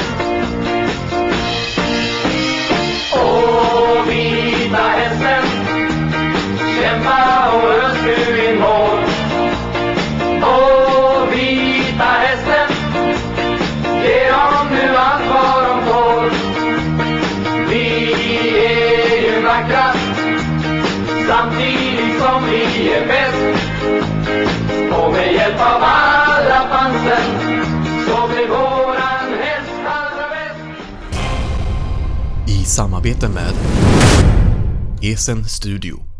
av alla fansen, så blir våran häst allra bäst. I samarbete med Esen Studio